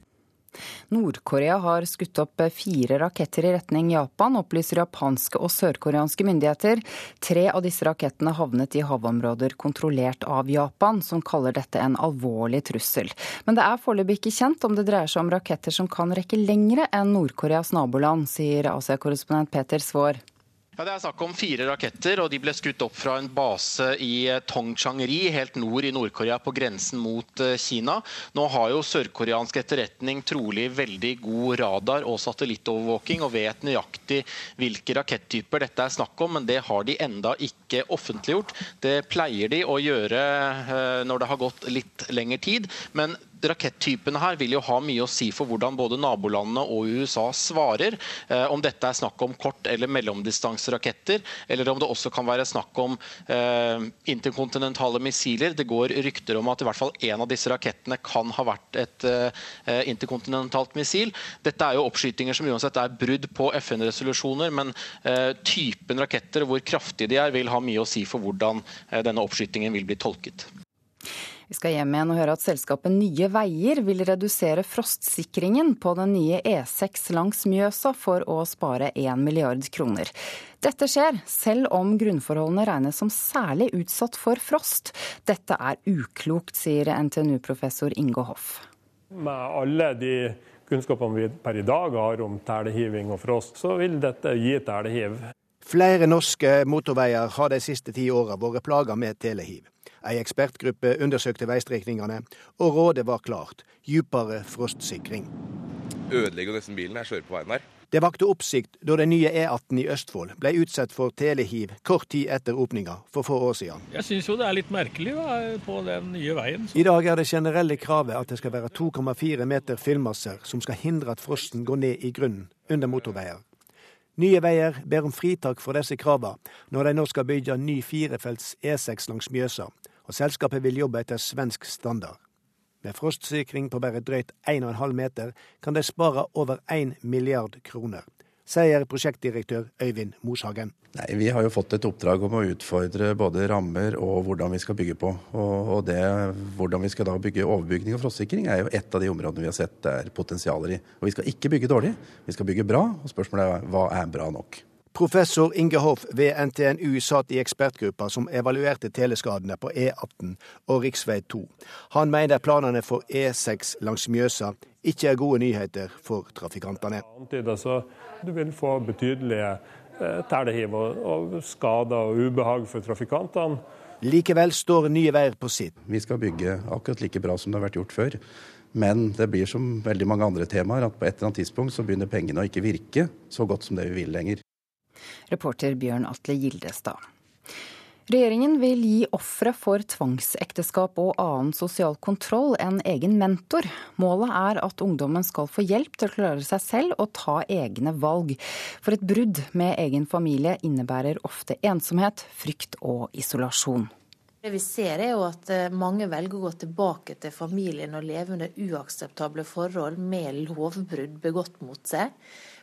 Speaker 19: Nord-Korea har skutt opp fire raketter i retning Japan, opplyser japanske og sørkoreanske myndigheter. Tre av disse rakettene havnet i havområder kontrollert av Japan, som kaller dette en alvorlig trussel. Men det er foreløpig ikke kjent om det dreier seg om raketter som kan rekke lengre enn Nord-Koreas naboland, sier Asia-korrespondent Peter Svaar.
Speaker 25: Ja, Det er snakk om fire raketter, og de ble skutt opp fra en base i Tongchang-ri, helt nord i Nord-Korea, på grensen mot Kina. Nå har jo sørkoreansk etterretning trolig veldig god radar og satellittovervåking, og vet nøyaktig hvilke rakettyper dette er snakk om, men det har de enda ikke offentliggjort. Det pleier de å gjøre når det har gått litt lengre tid. men Rakettypene her vil jo ha mye å si for hvordan både nabolandene og USA svarer. Eh, om dette er snakk om kort- eller mellomdistanseraketter, eller om det også kan være snakk om eh, interkontinentale missiler. Det går rykter om at i hvert fall en av disse rakettene kan ha vært et eh, interkontinentalt missil. Dette er jo oppskytinger som uansett er brudd på FN-resolusjoner, men eh, typen raketter, og hvor kraftige de er, vil ha mye å si for hvordan eh, denne oppskytingen vil bli tolket.
Speaker 19: Vi skal hjem igjen og høre at selskapet Nye Veier vil redusere frostsikringen på den nye E6 langs Mjøsa for å spare 1 milliard kroner. Dette skjer selv om grunnforholdene regnes som særlig utsatt for frost. Dette er uklokt, sier NTNU-professor Inge Hoff.
Speaker 26: Med alle de kunnskapene vi per i dag har om telehiving og frost, så vil dette gi telehiv.
Speaker 27: Flere norske motorveier har de siste ti åra vært plaga med telehiv. Ei ekspertgruppe undersøkte veistrekningene, og rådet var klart djupere frostsikring.
Speaker 23: Ødelegger jo nesten bilen jeg kjører på veien her.
Speaker 27: Det vakte oppsikt da den nye E18 i Østfold ble utsatt for telehiv kort tid etter åpninga for få år siden.
Speaker 42: Jeg syns jo det er litt merkelig da, på den nye veien.
Speaker 27: I dag er det generelle kravet at det skal være 2,4 meter fyllmasser som skal hindre at frosten går ned i grunnen under motorveier. Nye Veier ber om fritak for disse kravene når de nå skal bygge ny firefelts E6 langs Mjøsa, og selskapet vil jobbe etter svensk standard. Med frostsikring på bare drøyt 1,5 meter kan de spare over 1 milliard kroner, sier prosjektdirektør Øyvind Moshagen.
Speaker 30: Nei, Vi har jo fått et oppdrag om å utfordre både rammer og hvordan vi skal bygge på. Og, og det, Hvordan vi skal da bygge overbygning og frostsikring er jo et av de områdene vi har sett det er potensialer i. Og Vi skal ikke bygge dårlig, vi skal bygge bra. og Spørsmålet er hva er bra nok?
Speaker 27: Professor Inge Hoff ved NTNU satt i ekspertgruppa som evaluerte teleskadene på E18 og rv. 2. Han mener planene for E6 langs Mjøsa ikke er gode nyheter for trafikantene.
Speaker 26: Så du vil få betydelige eh, telehiv og skader og ubehag for trafikantene.
Speaker 27: Likevel står Nye Veier på sitt.
Speaker 30: Vi skal bygge akkurat like bra som det har vært gjort før. Men det blir som veldig mange andre temaer, at på et eller annet tidspunkt så begynner pengene å ikke virke så godt som det vi vil lenger.
Speaker 19: Reporter Bjørn Atle Gildestad. Regjeringen vil gi ofre for tvangsekteskap og annen sosial kontroll en egen mentor. Målet er at ungdommen skal få hjelp til å klare seg selv og ta egne valg. For et brudd med egen familie innebærer ofte ensomhet, frykt og isolasjon.
Speaker 41: Det vi ser er jo at eh, mange velger å gå tilbake til familien og leve under uakseptable forhold med lovbrudd begått mot seg.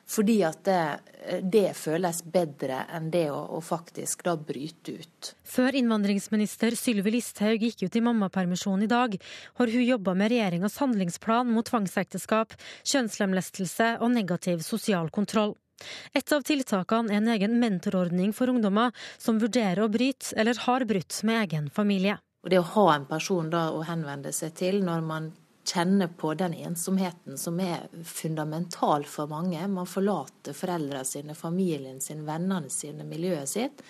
Speaker 41: Fordi at det, det føles bedre enn det å, å, faktisk da bryte ut.
Speaker 4: Før innvandringsminister Sylvi Listhaug gikk ut i mammapermisjon i dag, har hun jobba med regjeringas handlingsplan mot tvangsekteskap, kjønnslemlestelse og negativ sosial kontroll. Et av tiltakene er en egen mentorordning for ungdommer som vurderer å bryte eller har brutt med egen familie.
Speaker 41: Og Det å ha en person da å henvende seg til når man kjenner på den ensomheten som er fundamental for mange. Man forlater foreldrene sine, familien sin, vennene sine, miljøet sitt.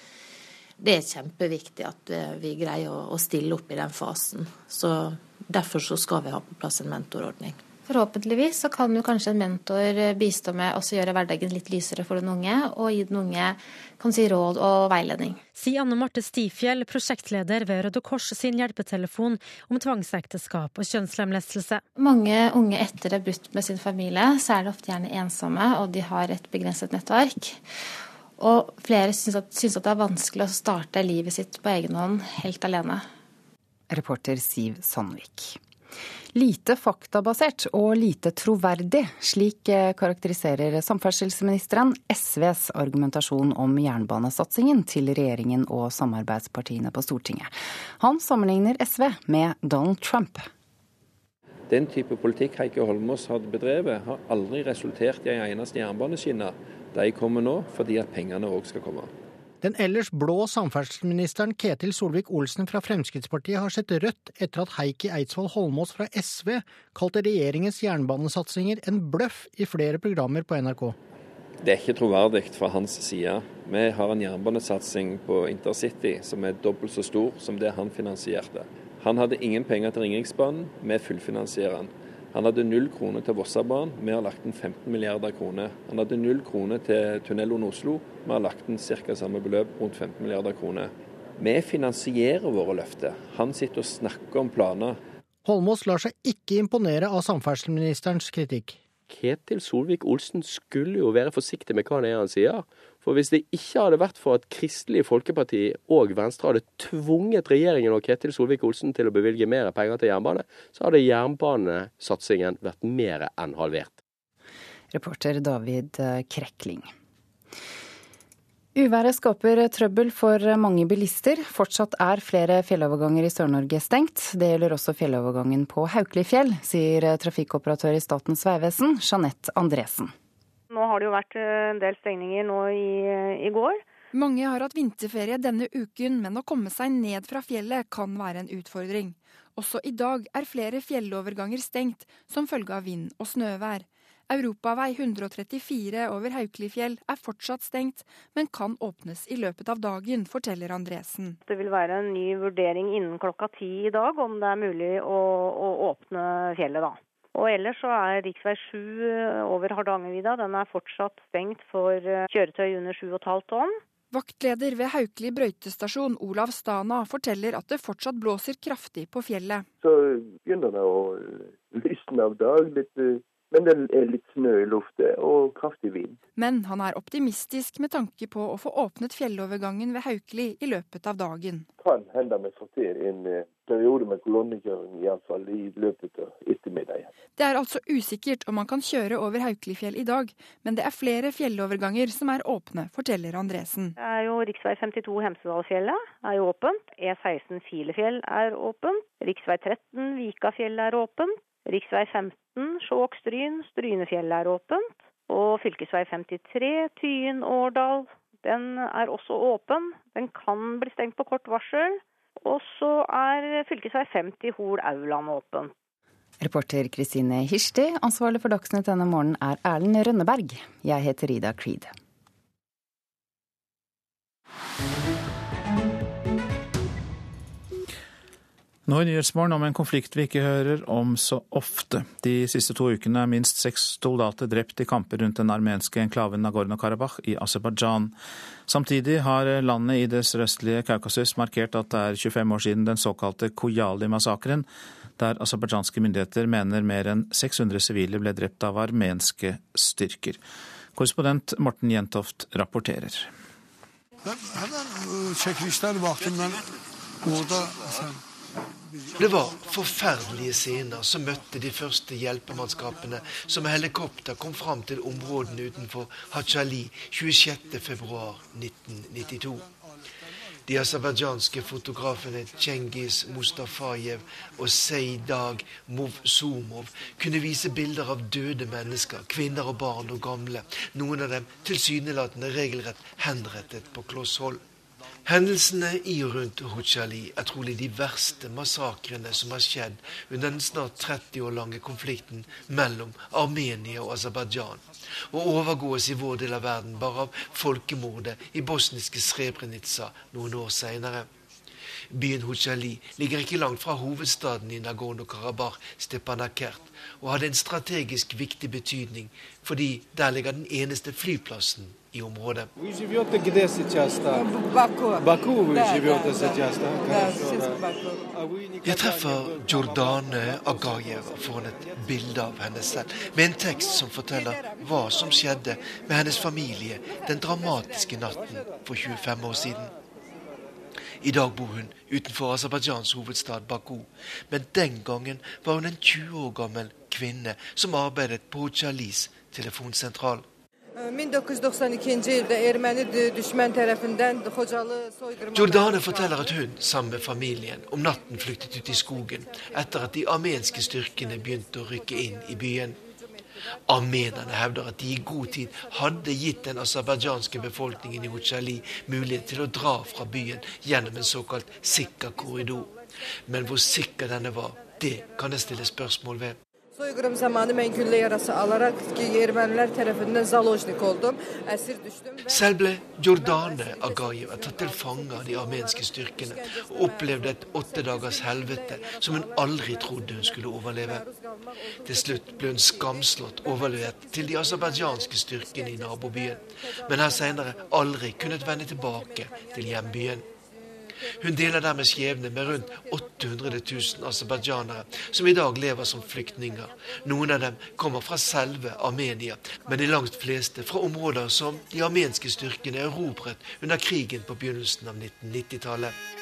Speaker 41: Det er kjempeviktig at eh, vi greier å stille opp i den fasen. Så Derfor så skal vi ha på plass en mentorordning.
Speaker 5: Forhåpentligvis så kan jo kanskje en mentor bistå med å gjøre hverdagen litt lysere for den unge, og gi den unge kan si råd og veiledning.
Speaker 4: Sier Anne Marte Stifjell, prosjektleder ved Røde Kors sin hjelpetelefon om tvangsekteskap og kjønnslemlestelse.
Speaker 5: Mange unge etter det brutt med sin familie, så er de ofte gjerne ensomme, og de har et begrenset nettverk. Og flere syns at, syns at det er vanskelig å starte livet sitt på egen hånd, helt alene.
Speaker 19: Reporter Siv Sandvik. Lite faktabasert og lite troverdig, slik eh, karakteriserer samferdselsministeren SVs argumentasjon om jernbanesatsingen til regjeringen og samarbeidspartiene på Stortinget. Han sammenligner SV med Donald Trump.
Speaker 43: Den type politikk Heikki Holmås hadde bedrevet, har aldri resultert i en eneste jernbaneskinne. De kommer nå fordi at pengene òg skal komme.
Speaker 35: Den ellers blå samferdselsministeren Ketil Solvik-Olsen fra Fremskrittspartiet har sett rødt etter at Heikki Eidsvoll Holmås fra SV kalte regjeringens jernbanesatsinger en bløff i flere programmer på NRK.
Speaker 43: Det er ikke troverdig fra hans side. Vi har en jernbanesatsing på intercity som er dobbelt så stor som det han finansierte. Han hadde ingen penger til Ringeriksbanen, vi fullfinansierer den. Han hadde null kroner til Vossabanen, vi har lagt inn 15 milliarder kroner. Han hadde null kroner til tunnel under Oslo, vi har lagt inn ca. samme beløp, rundt 15 milliarder kroner. Vi finansierer våre løfter. Han sitter og snakker om planer.
Speaker 35: Holmås lar seg ikke imponere av samferdselsministerens kritikk.
Speaker 37: Ketil Solvik-Olsen skulle jo være forsiktig med hva det er han sier. For hvis det ikke hadde vært for at Kristelig Folkeparti og Venstre hadde tvunget regjeringen og Ketil Solvik-Olsen til å bevilge mer penger til jernbane, så hadde jernbanesatsingen vært mer enn halvert.
Speaker 19: Reporter David Krekling. Uværet skaper trøbbel for mange bilister. Fortsatt er flere fjelloverganger i Sør-Norge stengt. Det gjelder også fjellovergangen på Haukelifjell, sier trafikkoperatør i Statens vegvesen, Jeanette Andresen.
Speaker 20: Nå har det jo vært en del stengninger nå i, i går.
Speaker 44: Mange har hatt vinterferie denne uken, men å komme seg ned fra fjellet kan være en utfordring. Også i dag er flere fjelloverganger stengt som følge av vind og snøvær. Europavei 134 over Haukelifjell er fortsatt stengt, men kan åpnes i løpet av dagen, forteller Andresen.
Speaker 20: Det vil være en ny vurdering innen klokka ti i dag om det er mulig å, å åpne fjellet da. Og ellers så er rv. 7 over Hardangervidda den er fortsatt stengt for kjøretøy under 7,5 tonn.
Speaker 44: Vaktleder ved Haukeli brøytestasjon, Olav Stana, forteller at det fortsatt blåser kraftig på fjellet.
Speaker 23: Så begynner det å lysne av dag. litt men det er litt snø i luftet og kraftig vind.
Speaker 44: Men han er optimistisk med tanke på å få åpnet fjellovergangen ved Haukeli i løpet av dagen.
Speaker 23: Kan hende vi får til en periode med kolonnekjøring iallfall i løpet av ettermiddagen.
Speaker 44: Det er altså usikkert om man kan kjøre over Haukelifjell i dag, men det er flere fjelloverganger som er åpne, forteller Andresen.
Speaker 20: Det er jo rv. 52 Hemsedalsfjellet er jo åpent. E16 Filefjell er åpent. Rv. 13 Vikafjell er åpent. Rv. 15 Skjåk-Stryn, Strynefjellet er åpent. Og fv. 53 Tyen-Årdal, den er også åpen. Den kan bli stengt på kort varsel. Og så er fv. 50 Hol-Auland åpen.
Speaker 19: Reporter Kristine Hirsti. Ansvarlig for Dagsnytt denne morgenen er Erlend Rønneberg. Jeg heter Rida Creed.
Speaker 1: Nå i Nyhetsmorgen om en konflikt vi ikke hører om så ofte. De siste to ukene er minst seks soldater drept i kamper rundt den armenske enklaven Nagorno-Karabakh i Aserbajdsjan. Samtidig har landet i det sørøstlige Kaukasus markert at det er 25 år siden den såkalte Kojali-massakren, der aserbajdsjanske myndigheter mener mer enn 600 sivile ble drept av armenske styrker. Korrespondent Morten Jentoft rapporterer.
Speaker 45: Det var forferdelige scener som møtte de første hjelpemannskapene som med helikopter kom fram til områdene utenfor Hachali 26.2.1992. De aserbajdsjanske fotografene Cengiz Mustafajev og Seidag Movsumov kunne vise bilder av døde mennesker, kvinner og barn og gamle, noen av dem tilsynelatende regelrett henrettet på kloss hold. Hendelsene i og rundt Huchali er trolig de verste massakrene som har skjedd under den snart 30 år lange konflikten mellom Armenia og Aserbajdsjan, og overgås i vår del av verden bare av folkemordet i bosniske Srebrenica noen år seinere. Byen Huchali ligger ikke langt fra hovedstaden i Nagorno-Karabakh, Stepanakert, og hadde en strategisk viktig betydning fordi der ligger den eneste flyplassen i området. Jeg treffer Jordane Agayev foran et bilde av henne selv, med en tekst som forteller hva som skjedde med hennes familie den dramatiske natten for 25 år siden. I dag bor hun utenfor Aserbajdsjans hovedstad Baku, men den gangen var hun en 20 år gammel kvinne som arbeidet på Hochalis telefonsentral.
Speaker 46: 1992 ildə erməni düşmən tərəfindən Xocalı soyqırma
Speaker 45: Jordane forteller at hun, sammen med familien, om natten flyktet ut i skogen etter at de armenske styrkene begynte å rykke inn i byen. Armenerne hevder at de i god tid hadde gitt den aserbajdsjanske befolkningen i Uchali mulighet til å dra fra byen gjennom en såkalt sikker korridor. Men hvor sikker denne var, det kan det stilles spørsmål ved.
Speaker 46: Soyqırım zamanı mən güllə yarası alaraq ermənilər tərəfindən zalojnik oldum. Əsir düşdüm.
Speaker 45: Selv ble Jordane Agayev tatt til fange av de armenske styrkene og opplevde et åtte dagers helvete som hun aldri trodde hun skulle overleve. Til slutt ble hun skamslått overlevert til de aserbajdsjanske styrkene i nabobyen, men har senere aldri kunnet vende tilbake til hjembyen. Hun deler dermed skjebne med rundt 800 000 aserbajdsjanere, som i dag lever som flyktninger. Noen av dem kommer fra selve Armenia, men de langt fleste fra områder som de armenske styrkene erobret under krigen på begynnelsen av 1990-tallet.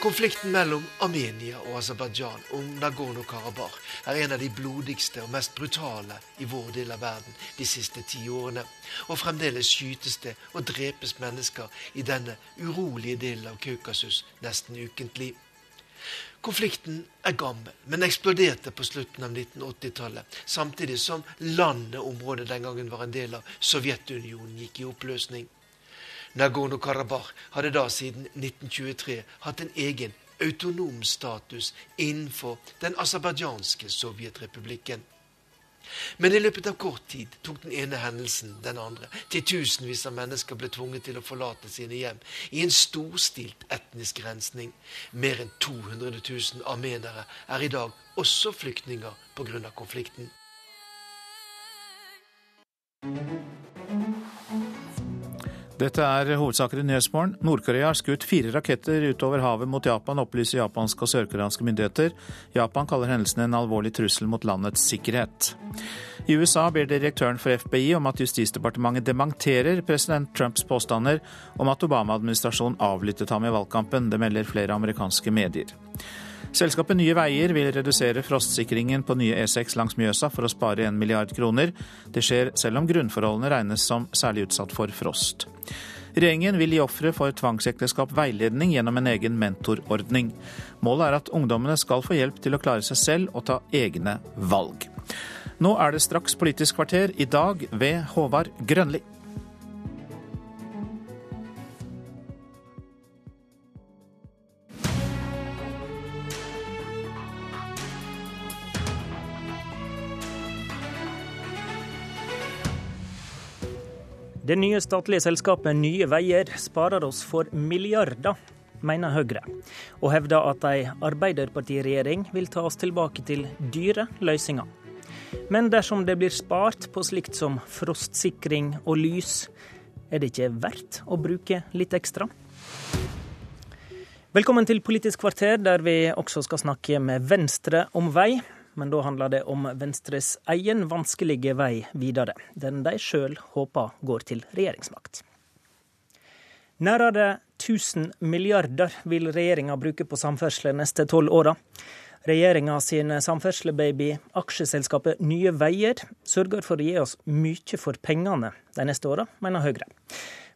Speaker 45: Konflikten mellom Armenia og Aserbajdsjan om Nagorno-Karabakh er en av de blodigste og mest brutale i vår del av verden de siste ti årene. Og fremdeles skytes det og drepes mennesker i denne urolige delen av Kaukasus nesten ukentlig. Konflikten er gammel, men eksploderte på slutten av 1980-tallet, samtidig som landet området den gangen var en del av Sovjetunionen, gikk i oppløsning. Nagorno-Karabakh hadde da siden 1923 hatt en egen autonom status innenfor den aserbajdsjanske sovjetrepublikken. Men i løpet av kort tid tok den ene hendelsen den andre. Titusenvis av mennesker ble tvunget til å forlate sine hjem i en storstilt etnisk rensning. Mer enn 200 000 armenere er i dag også flyktninger pga. konflikten.
Speaker 1: Dette er hovedsaker i Nyhetsmorgen. Nord-Korea har skutt fire raketter utover havet mot Japan, opplyser japanske og sørkoreanske myndigheter. Japan kaller hendelsen en alvorlig trussel mot landets sikkerhet. I USA ber direktøren for FBI om at Justisdepartementet dementerer president Trumps påstander om at Obama-administrasjonen avlyttet ham i valgkampen. Det melder flere amerikanske medier. Selskapet Nye Veier vil redusere frostsikringen på nye E6 langs Mjøsa for å spare en milliard kroner. Det skjer selv om grunnforholdene regnes som særlig utsatt for frost. Regjeringen vil gi ofre for tvangsekteskap veiledning gjennom en egen mentorordning. Målet er at ungdommene skal få hjelp til å klare seg selv og ta egne valg. Nå er det straks Politisk kvarter, i dag ved Håvard Grønli.
Speaker 33: Det nye statlige selskapet Nye Veier sparer oss for milliarder, mener Høyre, og hevder at ei Arbeiderpartiregjering vil ta oss tilbake til dyre løsninger. Men dersom det blir spart på slikt som frostsikring og lys, er det ikke verdt å bruke litt ekstra? Velkommen til Politisk kvarter, der vi også skal snakke med Venstre om vei men da handler det om Venstres egen vanskelige vei videre. Den de sjøl håper går til regjeringsmakt. Nærmere 1000 milliarder vil regjeringa bruke på samferdsel neste tolv åra. Regjeringa sin samferdslebaby, aksjeselskapet Nye Veier, sørger for å gi oss mye for pengene de neste åra, mener Høyre.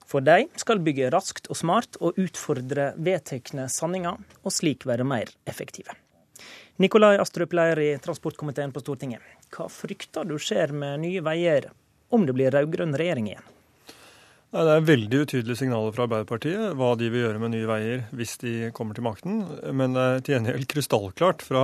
Speaker 33: For de skal bygge raskt og smart og utfordre vedtekne sanninger, og slik være mer effektive. Nikolai Astrup, leder i transportkomiteen på Stortinget. Hva frykter du skjer med Nye Veier om det blir rød-grønn regjering igjen?
Speaker 47: Det er veldig utydelige signaler fra Arbeiderpartiet hva de vil gjøre med Nye Veier hvis de kommer til makten. Men det er til gjengjeld krystallklart fra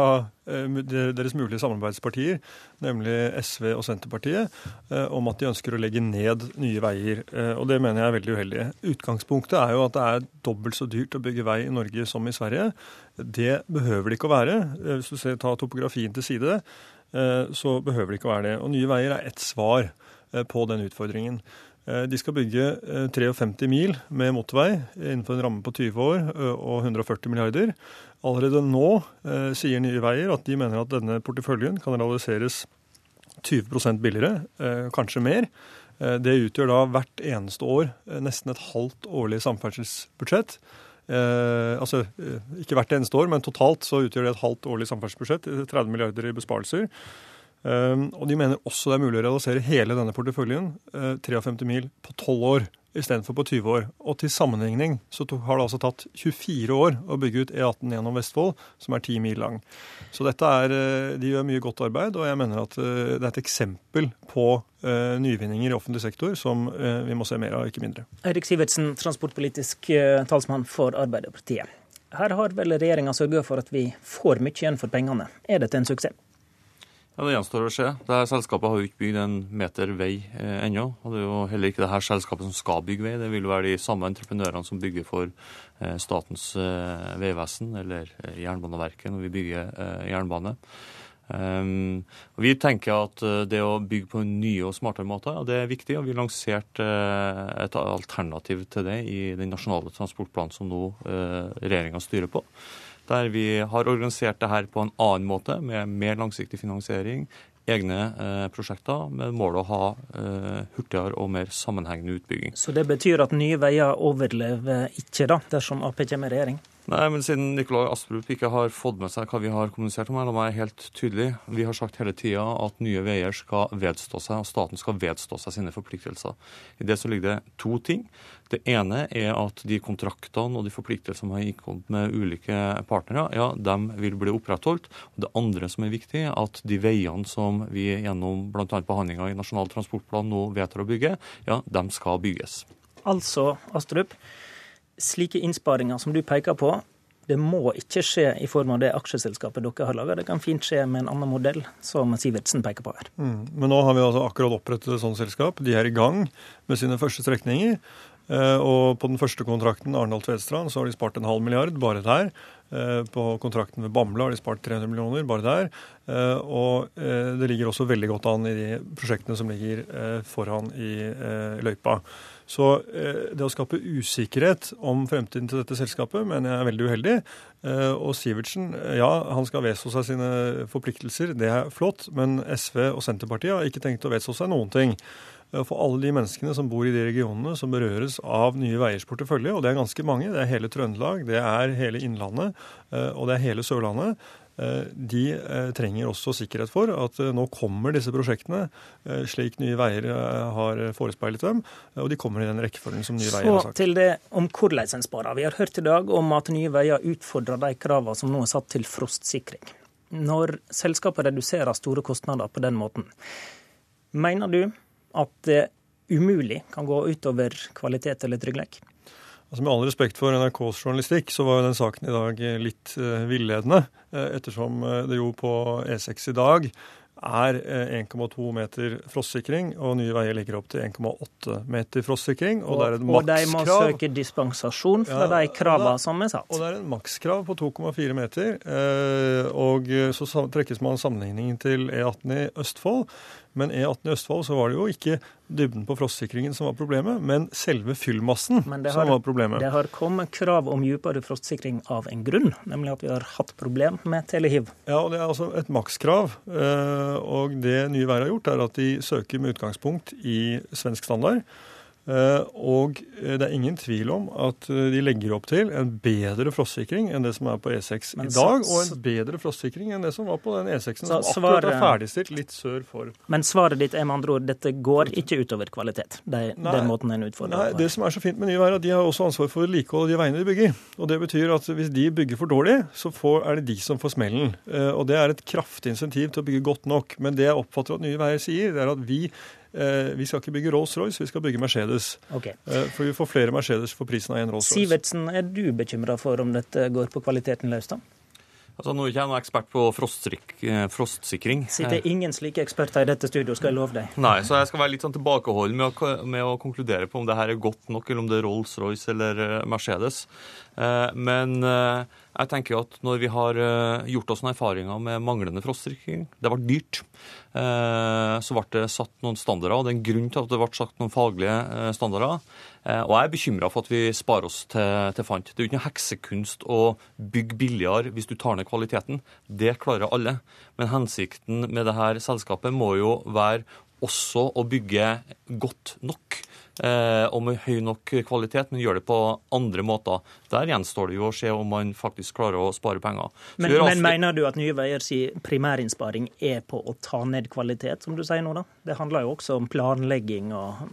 Speaker 47: eh, deres mulige samarbeidspartier, nemlig SV og Senterpartiet, eh, om at de ønsker å legge ned Nye Veier. Eh, og det mener jeg er veldig uheldig. Utgangspunktet er jo at det er dobbelt så dyrt å bygge vei i Norge som i Sverige. Det behøver det ikke å være. Hvis du ser, tar topografien til side, så behøver det ikke å være det. Og Nye Veier er ett svar på den utfordringen. Eh, de skal bygge 53 eh, mil med motorvei innenfor en ramme på 20 år eh, og 140 milliarder. Allerede nå sier Nye Veier at de mener at denne porteføljen kan realiseres 20% billigere, kanskje mer. Det utgjør da hvert eneste år nesten et halvt årlig samferdselsbudsjett. Eh, altså ikke hvert eneste år, men totalt så utgjør det et halvt årlig samferdselsbudsjett. 30 milliarder i besparelser. Ehm, og de mener også det er mulig å realisere hele denne porteføljen, 53 eh, mil, på 12 år istedenfor på 20 år. Og til sammenligning så har det altså tatt 24 år å bygge ut E18 gjennom Vestfold, som er 10 mil lang. Så dette er, eh, de gjør mye godt arbeid, og jeg mener at eh, det er et eksempel på nyvinninger i offentlig sektor som vi må se mer av, ikke mindre.
Speaker 33: Eirik Sivertsen, transportpolitisk talsmann for Arbeiderpartiet. Her har vel regjeringa sørga for at vi får mye igjen for pengene. Er dette en suksess?
Speaker 48: Ja, Det gjenstår å se. Dette selskapet har jo ikke bygd en meter vei eh, ennå. Og det er jo heller ikke det her selskapet som skal bygge vei. Det vil jo være de samme entreprenørene som bygger for eh, Statens eh, vegvesen eller eh, Jernbaneverket når vi bygger eh, jernbane. Um, vi tenker at eh, det å bygge på nye og smartere måter, ja, det er viktig. og Vi lanserte et alternativ til det i den nasjonale transportplanen som nå regjeringa styrer på der vi har organisert det her på en annen måte, med mer langsiktig finansiering, egne eh, prosjekter, med mål å ha eh, hurtigere og mer sammenhengende utbygging.
Speaker 33: Så det betyr at Nye Veier overlever ikke, da, dersom Ap kommer i regjering?
Speaker 48: Nei, men siden Nikolai Astrup ikke har fått med seg hva vi har kommunisert om her, la meg helt tydelig. Vi har sagt hele tida at Nye Veier skal vedstå seg, og staten skal vedstå seg sine forpliktelser. I det så ligger det to ting. Det ene er at de kontraktene og de forpliktelsene man har inngått med ulike partnere, ja, de vil bli opprettholdt. Det andre som er viktig, er at de veiene som vi gjennom bl.a. behandlinga i Nasjonal transportplan nå vedtar å bygge, ja, de skal bygges.
Speaker 33: Altså, Astrup, slike innsparinger som du peker på, det må ikke skje i form av det aksjeselskapet dere har laga. Det kan fint skje med en annen modell, som Sivertsen peker på her.
Speaker 47: Mm. Men nå har vi altså akkurat opprettet et sånt selskap. De er i gang med sine første strekninger. Eh, og på den første kontrakten, Arendal-Tvedestrand, så har de spart en halv milliard bare der. Eh, på kontrakten ved Bamble har de spart 300 millioner bare der. Eh, og det ligger også veldig godt an i de prosjektene som ligger foran i løypa. Så eh, det å skape usikkerhet om fremtiden til dette selskapet mener jeg er veldig uheldig. Eh, og Sivertsen, ja, han skal vedstå seg sine forpliktelser, det er flott. Men SV og Senterpartiet har ikke tenkt å vedstå seg noen ting. Eh, for alle de menneskene som bor i de regionene som berøres av Nye Veiers portefølje, og det er ganske mange, det er hele Trøndelag, det er hele Innlandet og det er hele Sørlandet, Eh, de eh, trenger også sikkerhet for at eh, nå kommer disse prosjektene slik Nye Veier har forespeilet dem, og de kommer i den rekkefølgen som Nye Veier har sagt.
Speaker 33: Så til det om hvordan en sparer. Vi har hørt i dag om at Nye Veier utfordrer de kravene som nå er satt til frostsikring. Når selskapet reduserer store kostnader på den måten, mener du at det umulig kan gå utover kvalitet eller trygghet?
Speaker 47: Altså Med all respekt for NRKs journalistikk, så var jo den saken i dag litt uh, villedende. Uh, ettersom det jo på E6 i dag er 1,2 meter frostsikring, og Nye Veier legger opp til 1,8 meter frostsikring.
Speaker 33: Og, og, det er et makskrav. Og de må søke dispensasjon fra ja, de kravene som er satt.
Speaker 47: Og det er en makskrav på 2,4 meter. Og så trekkes man sammenligningen til E18 i Østfold. Men E18 i Østfold så var det jo ikke dybden på frostsikringen som var problemet, men selve fyllmassen har, som var problemet.
Speaker 33: Det har kommet krav om dypere frostsikring av en grunn, nemlig at vi har hatt problem med telehiv.
Speaker 47: Ja, og det er altså et makskrav. Eh, og det Nye Veier har gjort, er at de søker med utgangspunkt i svensk standard. Eh, og eh, det er ingen tvil om at eh, de legger opp til en bedre frostsikring enn det som er på E6 i dag, og en bedre frostsikring enn det som var på den E6-en som akkurat er ferdigstilt litt sør for.
Speaker 33: Men svaret ditt er med andre ord dette går ikke utover kvalitet, Det, nei, den måten en utfordrer
Speaker 47: Nei, det som er så fint med Nye Veier, er at de har også ansvar for vedlikehold av de veiene de bygger. Og Det betyr at hvis de bygger for dårlig, så får, er det de som får smellen. Og det er et kraftig insentiv til å bygge godt nok. Men det jeg oppfatter at Nye Veier sier, det er at vi vi skal ikke bygge Rolls-Royce, vi skal bygge Mercedes.
Speaker 33: Okay.
Speaker 47: Eh, for vi får flere Mercedes for prisen av én Rolls-Royce.
Speaker 33: Sivertsen, er du bekymra for om dette går på kvaliteten løs, da?
Speaker 48: Altså, nå er ikke jeg noen ekspert på eh, frostsikring.
Speaker 33: Sitter ingen slike eksperter i dette studio, skal jeg love deg.
Speaker 48: Nei, så jeg skal være litt sånn tilbakeholden med å, med å konkludere på om det her er godt nok, eller om det er Rolls-Royce eller Mercedes. Men jeg tenker jo at når vi har gjort oss noen erfaringer med manglende frostsikring, det ble dyrt. Eh, så ble det satt noen standarder, og det er en grunn til at det ble satt noen faglige eh, standarder. Eh, og jeg er bekymra for at vi sparer oss til, til fant. Det er jo ikke noe heksekunst å bygge billigere hvis du tar ned kvaliteten. Det klarer alle. Men hensikten med dette selskapet må jo være også å bygge godt nok. Eh, og med høy nok kvalitet, men gjør det på andre måter. Der gjenstår det jo å se om man faktisk klarer å spare penger.
Speaker 33: Men, men, mener du at Nye Veier sier primærinnsparing er på å ta ned kvalitet, som du sier nå, da? Det handler jo også om planlegging og,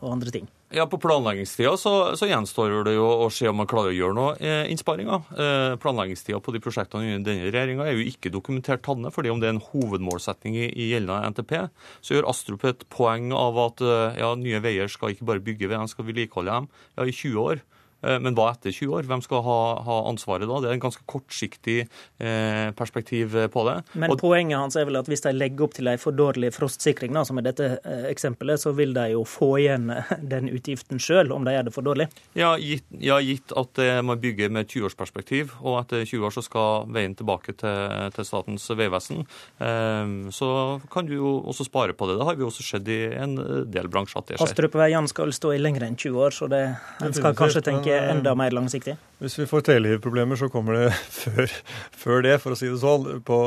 Speaker 33: og andre ting.
Speaker 48: Ja, På planleggingstida så, så, gjenstår det jo å se om man klarer å gjøre noe eh, innsparinger. Eh, planleggingstida på de prosjektene under denne regjeringa er jo ikke dokumentert tatt fordi om det er en hovedmålsetning i, i gjeldende NTP, så gjør Astrup et poeng av at eh, ja, Nye Veier skal ikke bare bygge veiene, skal vedlikeholde dem ja, i 20 år. Eh, men hva etter 20 år? Hvem skal ha, ha ansvaret da? Det er en ganske kortsiktig eh, perspektiv på det.
Speaker 33: Men og, poenget hans er vel at hvis de legger opp til en for dårlig frostsikring, da, som er dette eh, eksempelet, så vil de jo få igjen den utgiften sjøl om de gjør det for dårlig?
Speaker 48: Ja, gitt, ja, gitt at man bygger med 20-årsperspektiv, og etter 20 år så skal veien tilbake til, til Statens vegvesen, eh, så kan du jo også spare på det. Det har vi også sett i en del bransjer at det skjer.
Speaker 33: Astrup-veiene skal stå i lenger enn 20 år, så det, en skal kanskje tenke eh, enda mer langsiktig?
Speaker 47: Hvis vi får telehivproblemer, så kommer det før, før, det, for å si det sånn. På,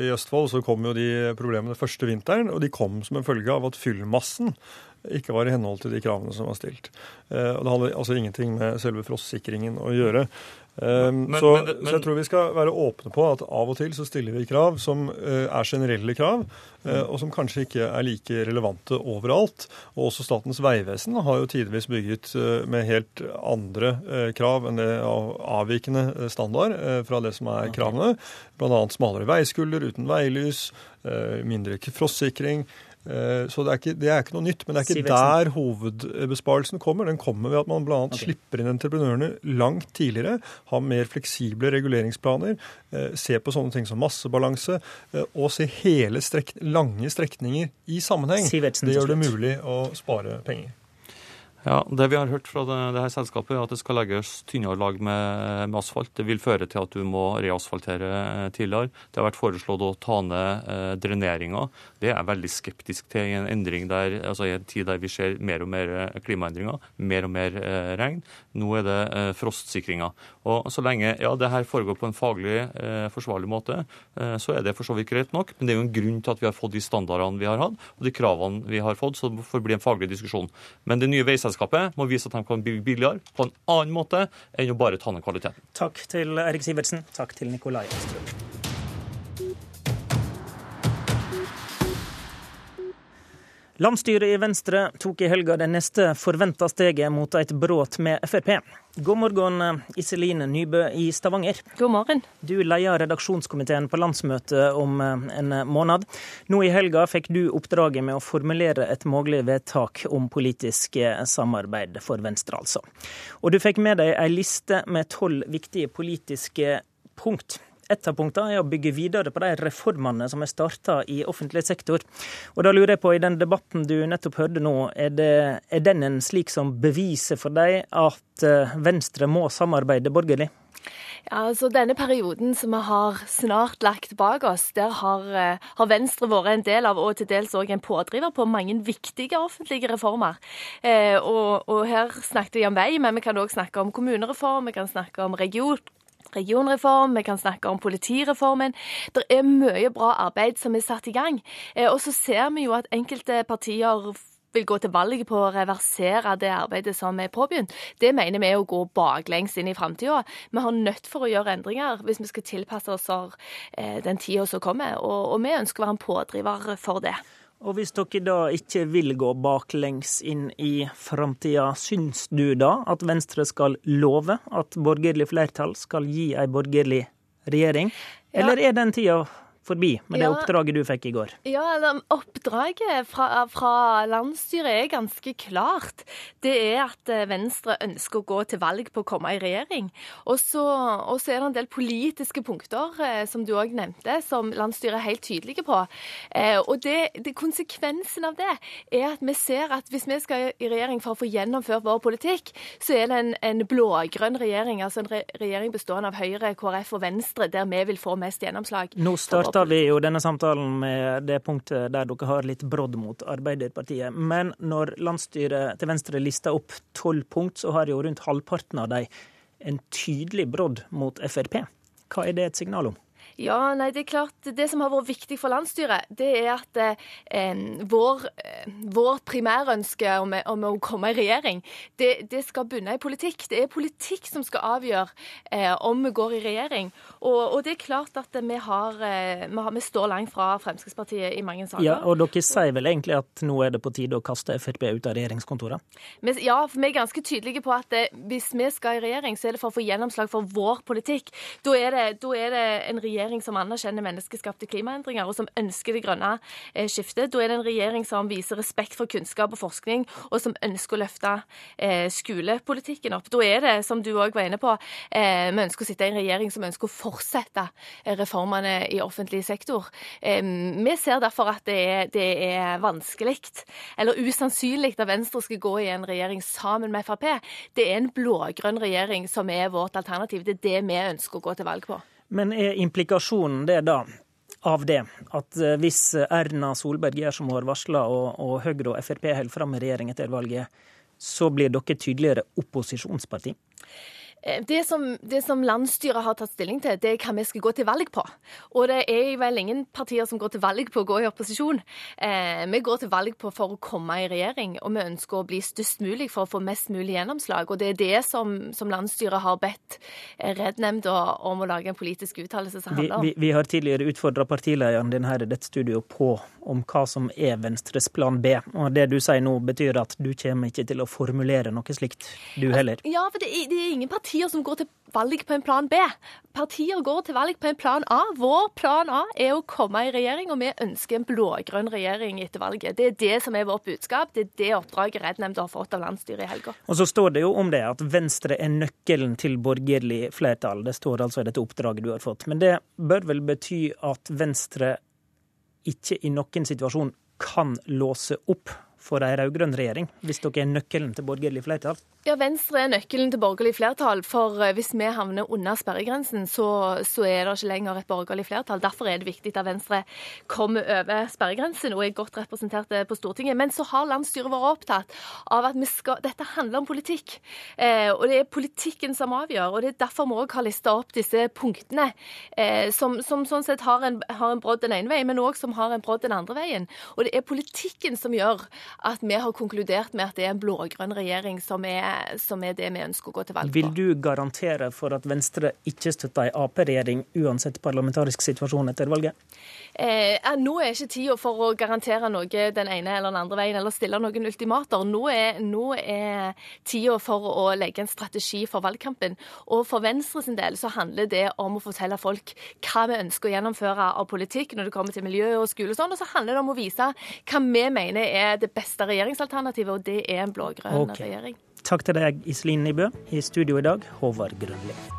Speaker 47: I Østfold så kom jo de problemene første vinteren, og de kom som en følge av at fyllmassen ikke var i henhold til de kravene som var stilt. Eh, og Det hadde altså ingenting med selve frostsikringen å gjøre. Um, men, så, men, men, så, jeg tror vi skal være åpne på at av og til så stiller vi krav som uh, er generelle krav, uh, og som kanskje ikke er like relevante overalt. Og også Statens vegvesen har jo tidvis bygget uh, med helt andre krav enn det av avvikende standard fra det som er kravene. Bl.a. smalere veiskulder uten veilys, mindre frostsikring. Eh, så det er, ikke, det er, ikke, noe nytt. Men det er ikke der hovedbesparelsen kommer. Den kommer ved at man bl.a. Okay. slipper inn entreprenørene langt tidligere, har mer fleksible reguleringsplaner, eh, ser på sånne ting som massebalanse, eh, og ser hele strek lange strekninger i sammenheng. Det gjør det mulig å spare penger.
Speaker 48: Ja, Det vi har hørt fra det, det her selskapet, er at det skal legges tynnere lag med, med, asfalt. Det vil føre til at du må reasfaltere eh, tidligere. Det har vært foreslått å ta ned eh, dreneringa. Det er jeg veldig skeptisk til i en endring der, altså i en tid der vi ser mer og mer eh, klimaendringer, mer og mer eh, regn. Nå er det eh, frostsikringa. Og så lenge ja, det her foregår på en faglig eh, forsvarlig måte, så er det for så vidt greit nok. Men det er jo en grunn til at vi har fått de standardene vi har hatt, og de kravene vi har fått. Så det får bli en faglig diskusjon. Men det nye veiselskapet selskapet må vise at de kan bygge billigere på en annen måte enn å bare ta ned kvaliteten.
Speaker 33: Takk til Erik Sivertsen. Takk til Nikolai Astrup. Landsstyret i Venstre tok i helga det neste forventa steget mot et brudd med Frp. God morgen, Iselin Nybø i Stavanger.
Speaker 49: God morgen.
Speaker 33: Du leder redaksjonskomiteen på landsmøtet om eh, en måned. Nå i helga fikk du oppdraget med å formulere et mulig vedtak om politisk eh, samarbeid for Venstre, altså. Og du fikk med deg ei liste med tolv viktige politiske punkt. Et av punktene er å bygge videre på de reformene som er starta i offentlig sektor. Og da lurer jeg på, i den debatten du nettopp hørte nå, er, det, er den en slik som beviser for deg at eh, Venstre må samarbeide borgerlig?
Speaker 49: Ja, altså Denne perioden som vi har snart lagt bak oss, der har, eh, har Venstre vært en del av, og til dels òg en pådriver på mange viktige offentlige reformer. Eh, og, og, her snakket vi om vei, men vi kan òg snakke om kommunereform, vi kan snakke om region, regionreform, vi kan snakke om politireformen. Det er mye bra arbeid som er satt i gang. Eh, og så ser vi jo at enkelte partier vil gå til valg på å reversere det arbeidet som er påbegynt. Det mener vi er å gå baklengs inn i framtida. Vi har nødt for å gjøre endringer hvis vi skal tilpasse oss eh, den tida som kommer. Og, vi ønsker å være en pådriver for det.
Speaker 33: Og hvis dere da ikke vil gå baklengs inn i framtida, syns du da at Venstre skal love at borgerlig flertall skal gi ei borgerlig regjering? Eller er den tida forbi med ja, det oppdraget du fikk i går?
Speaker 49: Ja, Oppdraget fra, fra, landsstyret er ganske klart. Det er at eh, Venstre ønsker å gå til valg på å komme i regjering. Og så, er det en del politiske punkter, eh, som du òg nevnte, som landsstyret er helt tydelige på. Eh, og det, det, konsekvensen av det er at vi ser at hvis vi skal i regjering for å få gjennomført vår politikk, så er det en, en blå-grønn regjering, altså en re regjering bestående av Høyre, KrF og Venstre, der vi vil få mest gjennomslag.
Speaker 33: Nå starter starta vi jo denne samtalen med det punktet der dere har litt brodd mot Arbeiderpartiet. Men når landsstyret til Venstre lister opp tolv punkt, så har jo rundt halvparten av dem en tydelig brodd mot Frp. Hva er det et signal om?
Speaker 49: Ja, nei, det er klart Det som har vært viktig for landsstyret, det er at eh, vår, eh, vår, primærønske om, om, å komme i regjering, det, det, skal bunne i politikk. Det er politikk som skal avgjøre eh, om vi går i regjering. Og, og, det er klart at vi, har, eh, vi, har, vi står langt fra Fremskrittspartiet i mange saker.
Speaker 33: Ja, Og dere sier vel egentlig at nå er det på tide å kaste Frp ut av regjeringskontorene?
Speaker 49: Ja, for vi er ganske tydelige på at eh, hvis vi skal i regjering, så er det for å få gjennomslag for vår politikk. Da er det, da er det en regjering regjering som anerkjenner menneskeskapte klimaendringer, og som ønsker det grønne eh, skiftet. Da er det en regjering som viser respekt for kunnskap og forskning, og som ønsker å løfte eh, skolepolitikken opp. Da er det, som du òg var inne på, eh, vi ønsker å sitte i en regjering som ønsker å fortsette reformene i offentlig sektor. Vi ser derfor at det er, det er vanskelig, eller usannsynlig, at Venstre skal gå i en regjering sammen med Frp. Det er en blå-grønn regjering som er vårt alternativ. Det er det vi ønsker å gå til valg på.
Speaker 33: Men er implikasjonen det da? Av det, at eh, hvis Erna Solberg gjør som hun har varsla, og, og Høyre og Frp holder fram med regjering etter valget, så blir dere tydeligere opposisjonsparti?
Speaker 49: Eh, det som, det som, landsstyret har tatt stilling til, det er hva vi skal gå til valg på. Og det er vel ingen partier som går til valg på å gå i opposisjon. Eh, vi går til valg på for å komme i regjering, og vi ønsker å bli størst mulig for å få mest mulig gjennomslag. Og det er det som, som landsstyret har bedt eh, Redd-nemnda om å lage en politisk uttalelse som handler
Speaker 33: om. Vi, vi, vi har tidligere utfordra partilederen din her i dette studioet på om hva som er Venstres plan B. Og det du sier nå, betyr at du kommer ikke til å formulere noe slikt, du heller?
Speaker 49: Ja, for det det er ingen partier som går til valg på en plan B. Partier går til valg på en plan A. Vår plan A er å komme i regjering, og vi ønsker en blå-grønn regjering etter valget. Det er det som er vårt budskap. Det er det oppdraget Redd-nemnda har fått av landsstyret i helga.
Speaker 33: Og så står det jo om det at Venstre er nøkkelen til borgerlig flertall. Det står altså i dette oppdraget du har fått. Men det bør vel bety at Venstre ikke i noen situasjon kan låse opp for ei rød-grønn regjering, hvis dere er nøkkelen til borgerlig flertall?
Speaker 49: Ja, Venstre er nøkkelen til borgerlig flertall. For eh, hvis vi havner under sperregrensen, så, så, er det ikke lenger et borgerlig flertall. Derfor er det viktig at Venstre kommer over sperregrensen og er godt representert eh, på Stortinget. Men så har landsstyret vært opptatt av at skal, dette handler om politikk. Eh, og det er politikken som avgjør. Og det er derfor vi òg har lista opp disse punktene, eh, som, som, sånn sett har en, har en brodd den ene veien, men òg som har en brodd den andre veien. Og det er politikken som gjør at vi har konkludert med at det er en blå-grønn regjering som er som er det vi ønsker å gå til valg
Speaker 33: på. Vil du garantere for at Venstre ikke støtter ei Ap-regjering uansett parlamentarisk situasjon etter valget?
Speaker 49: Eh, nå er ikke tida for å garantere noe den ene eller den andre veien, eller stille noen ultimater. Nå er, nå er tida for å legge en strategi for valgkampen. Og for Venstre sin del så handler det om å fortelle folk hva vi ønsker å gjennomføre av politikk når det kommer til miljø og skole og sånn. Og så handler det om å vise hva vi mener er det beste regjeringsalternativet, og det er en blå-grønn okay. regjering.
Speaker 33: Takk til deg, Iselin Nybø. I studio i dag, Håvard Grønli.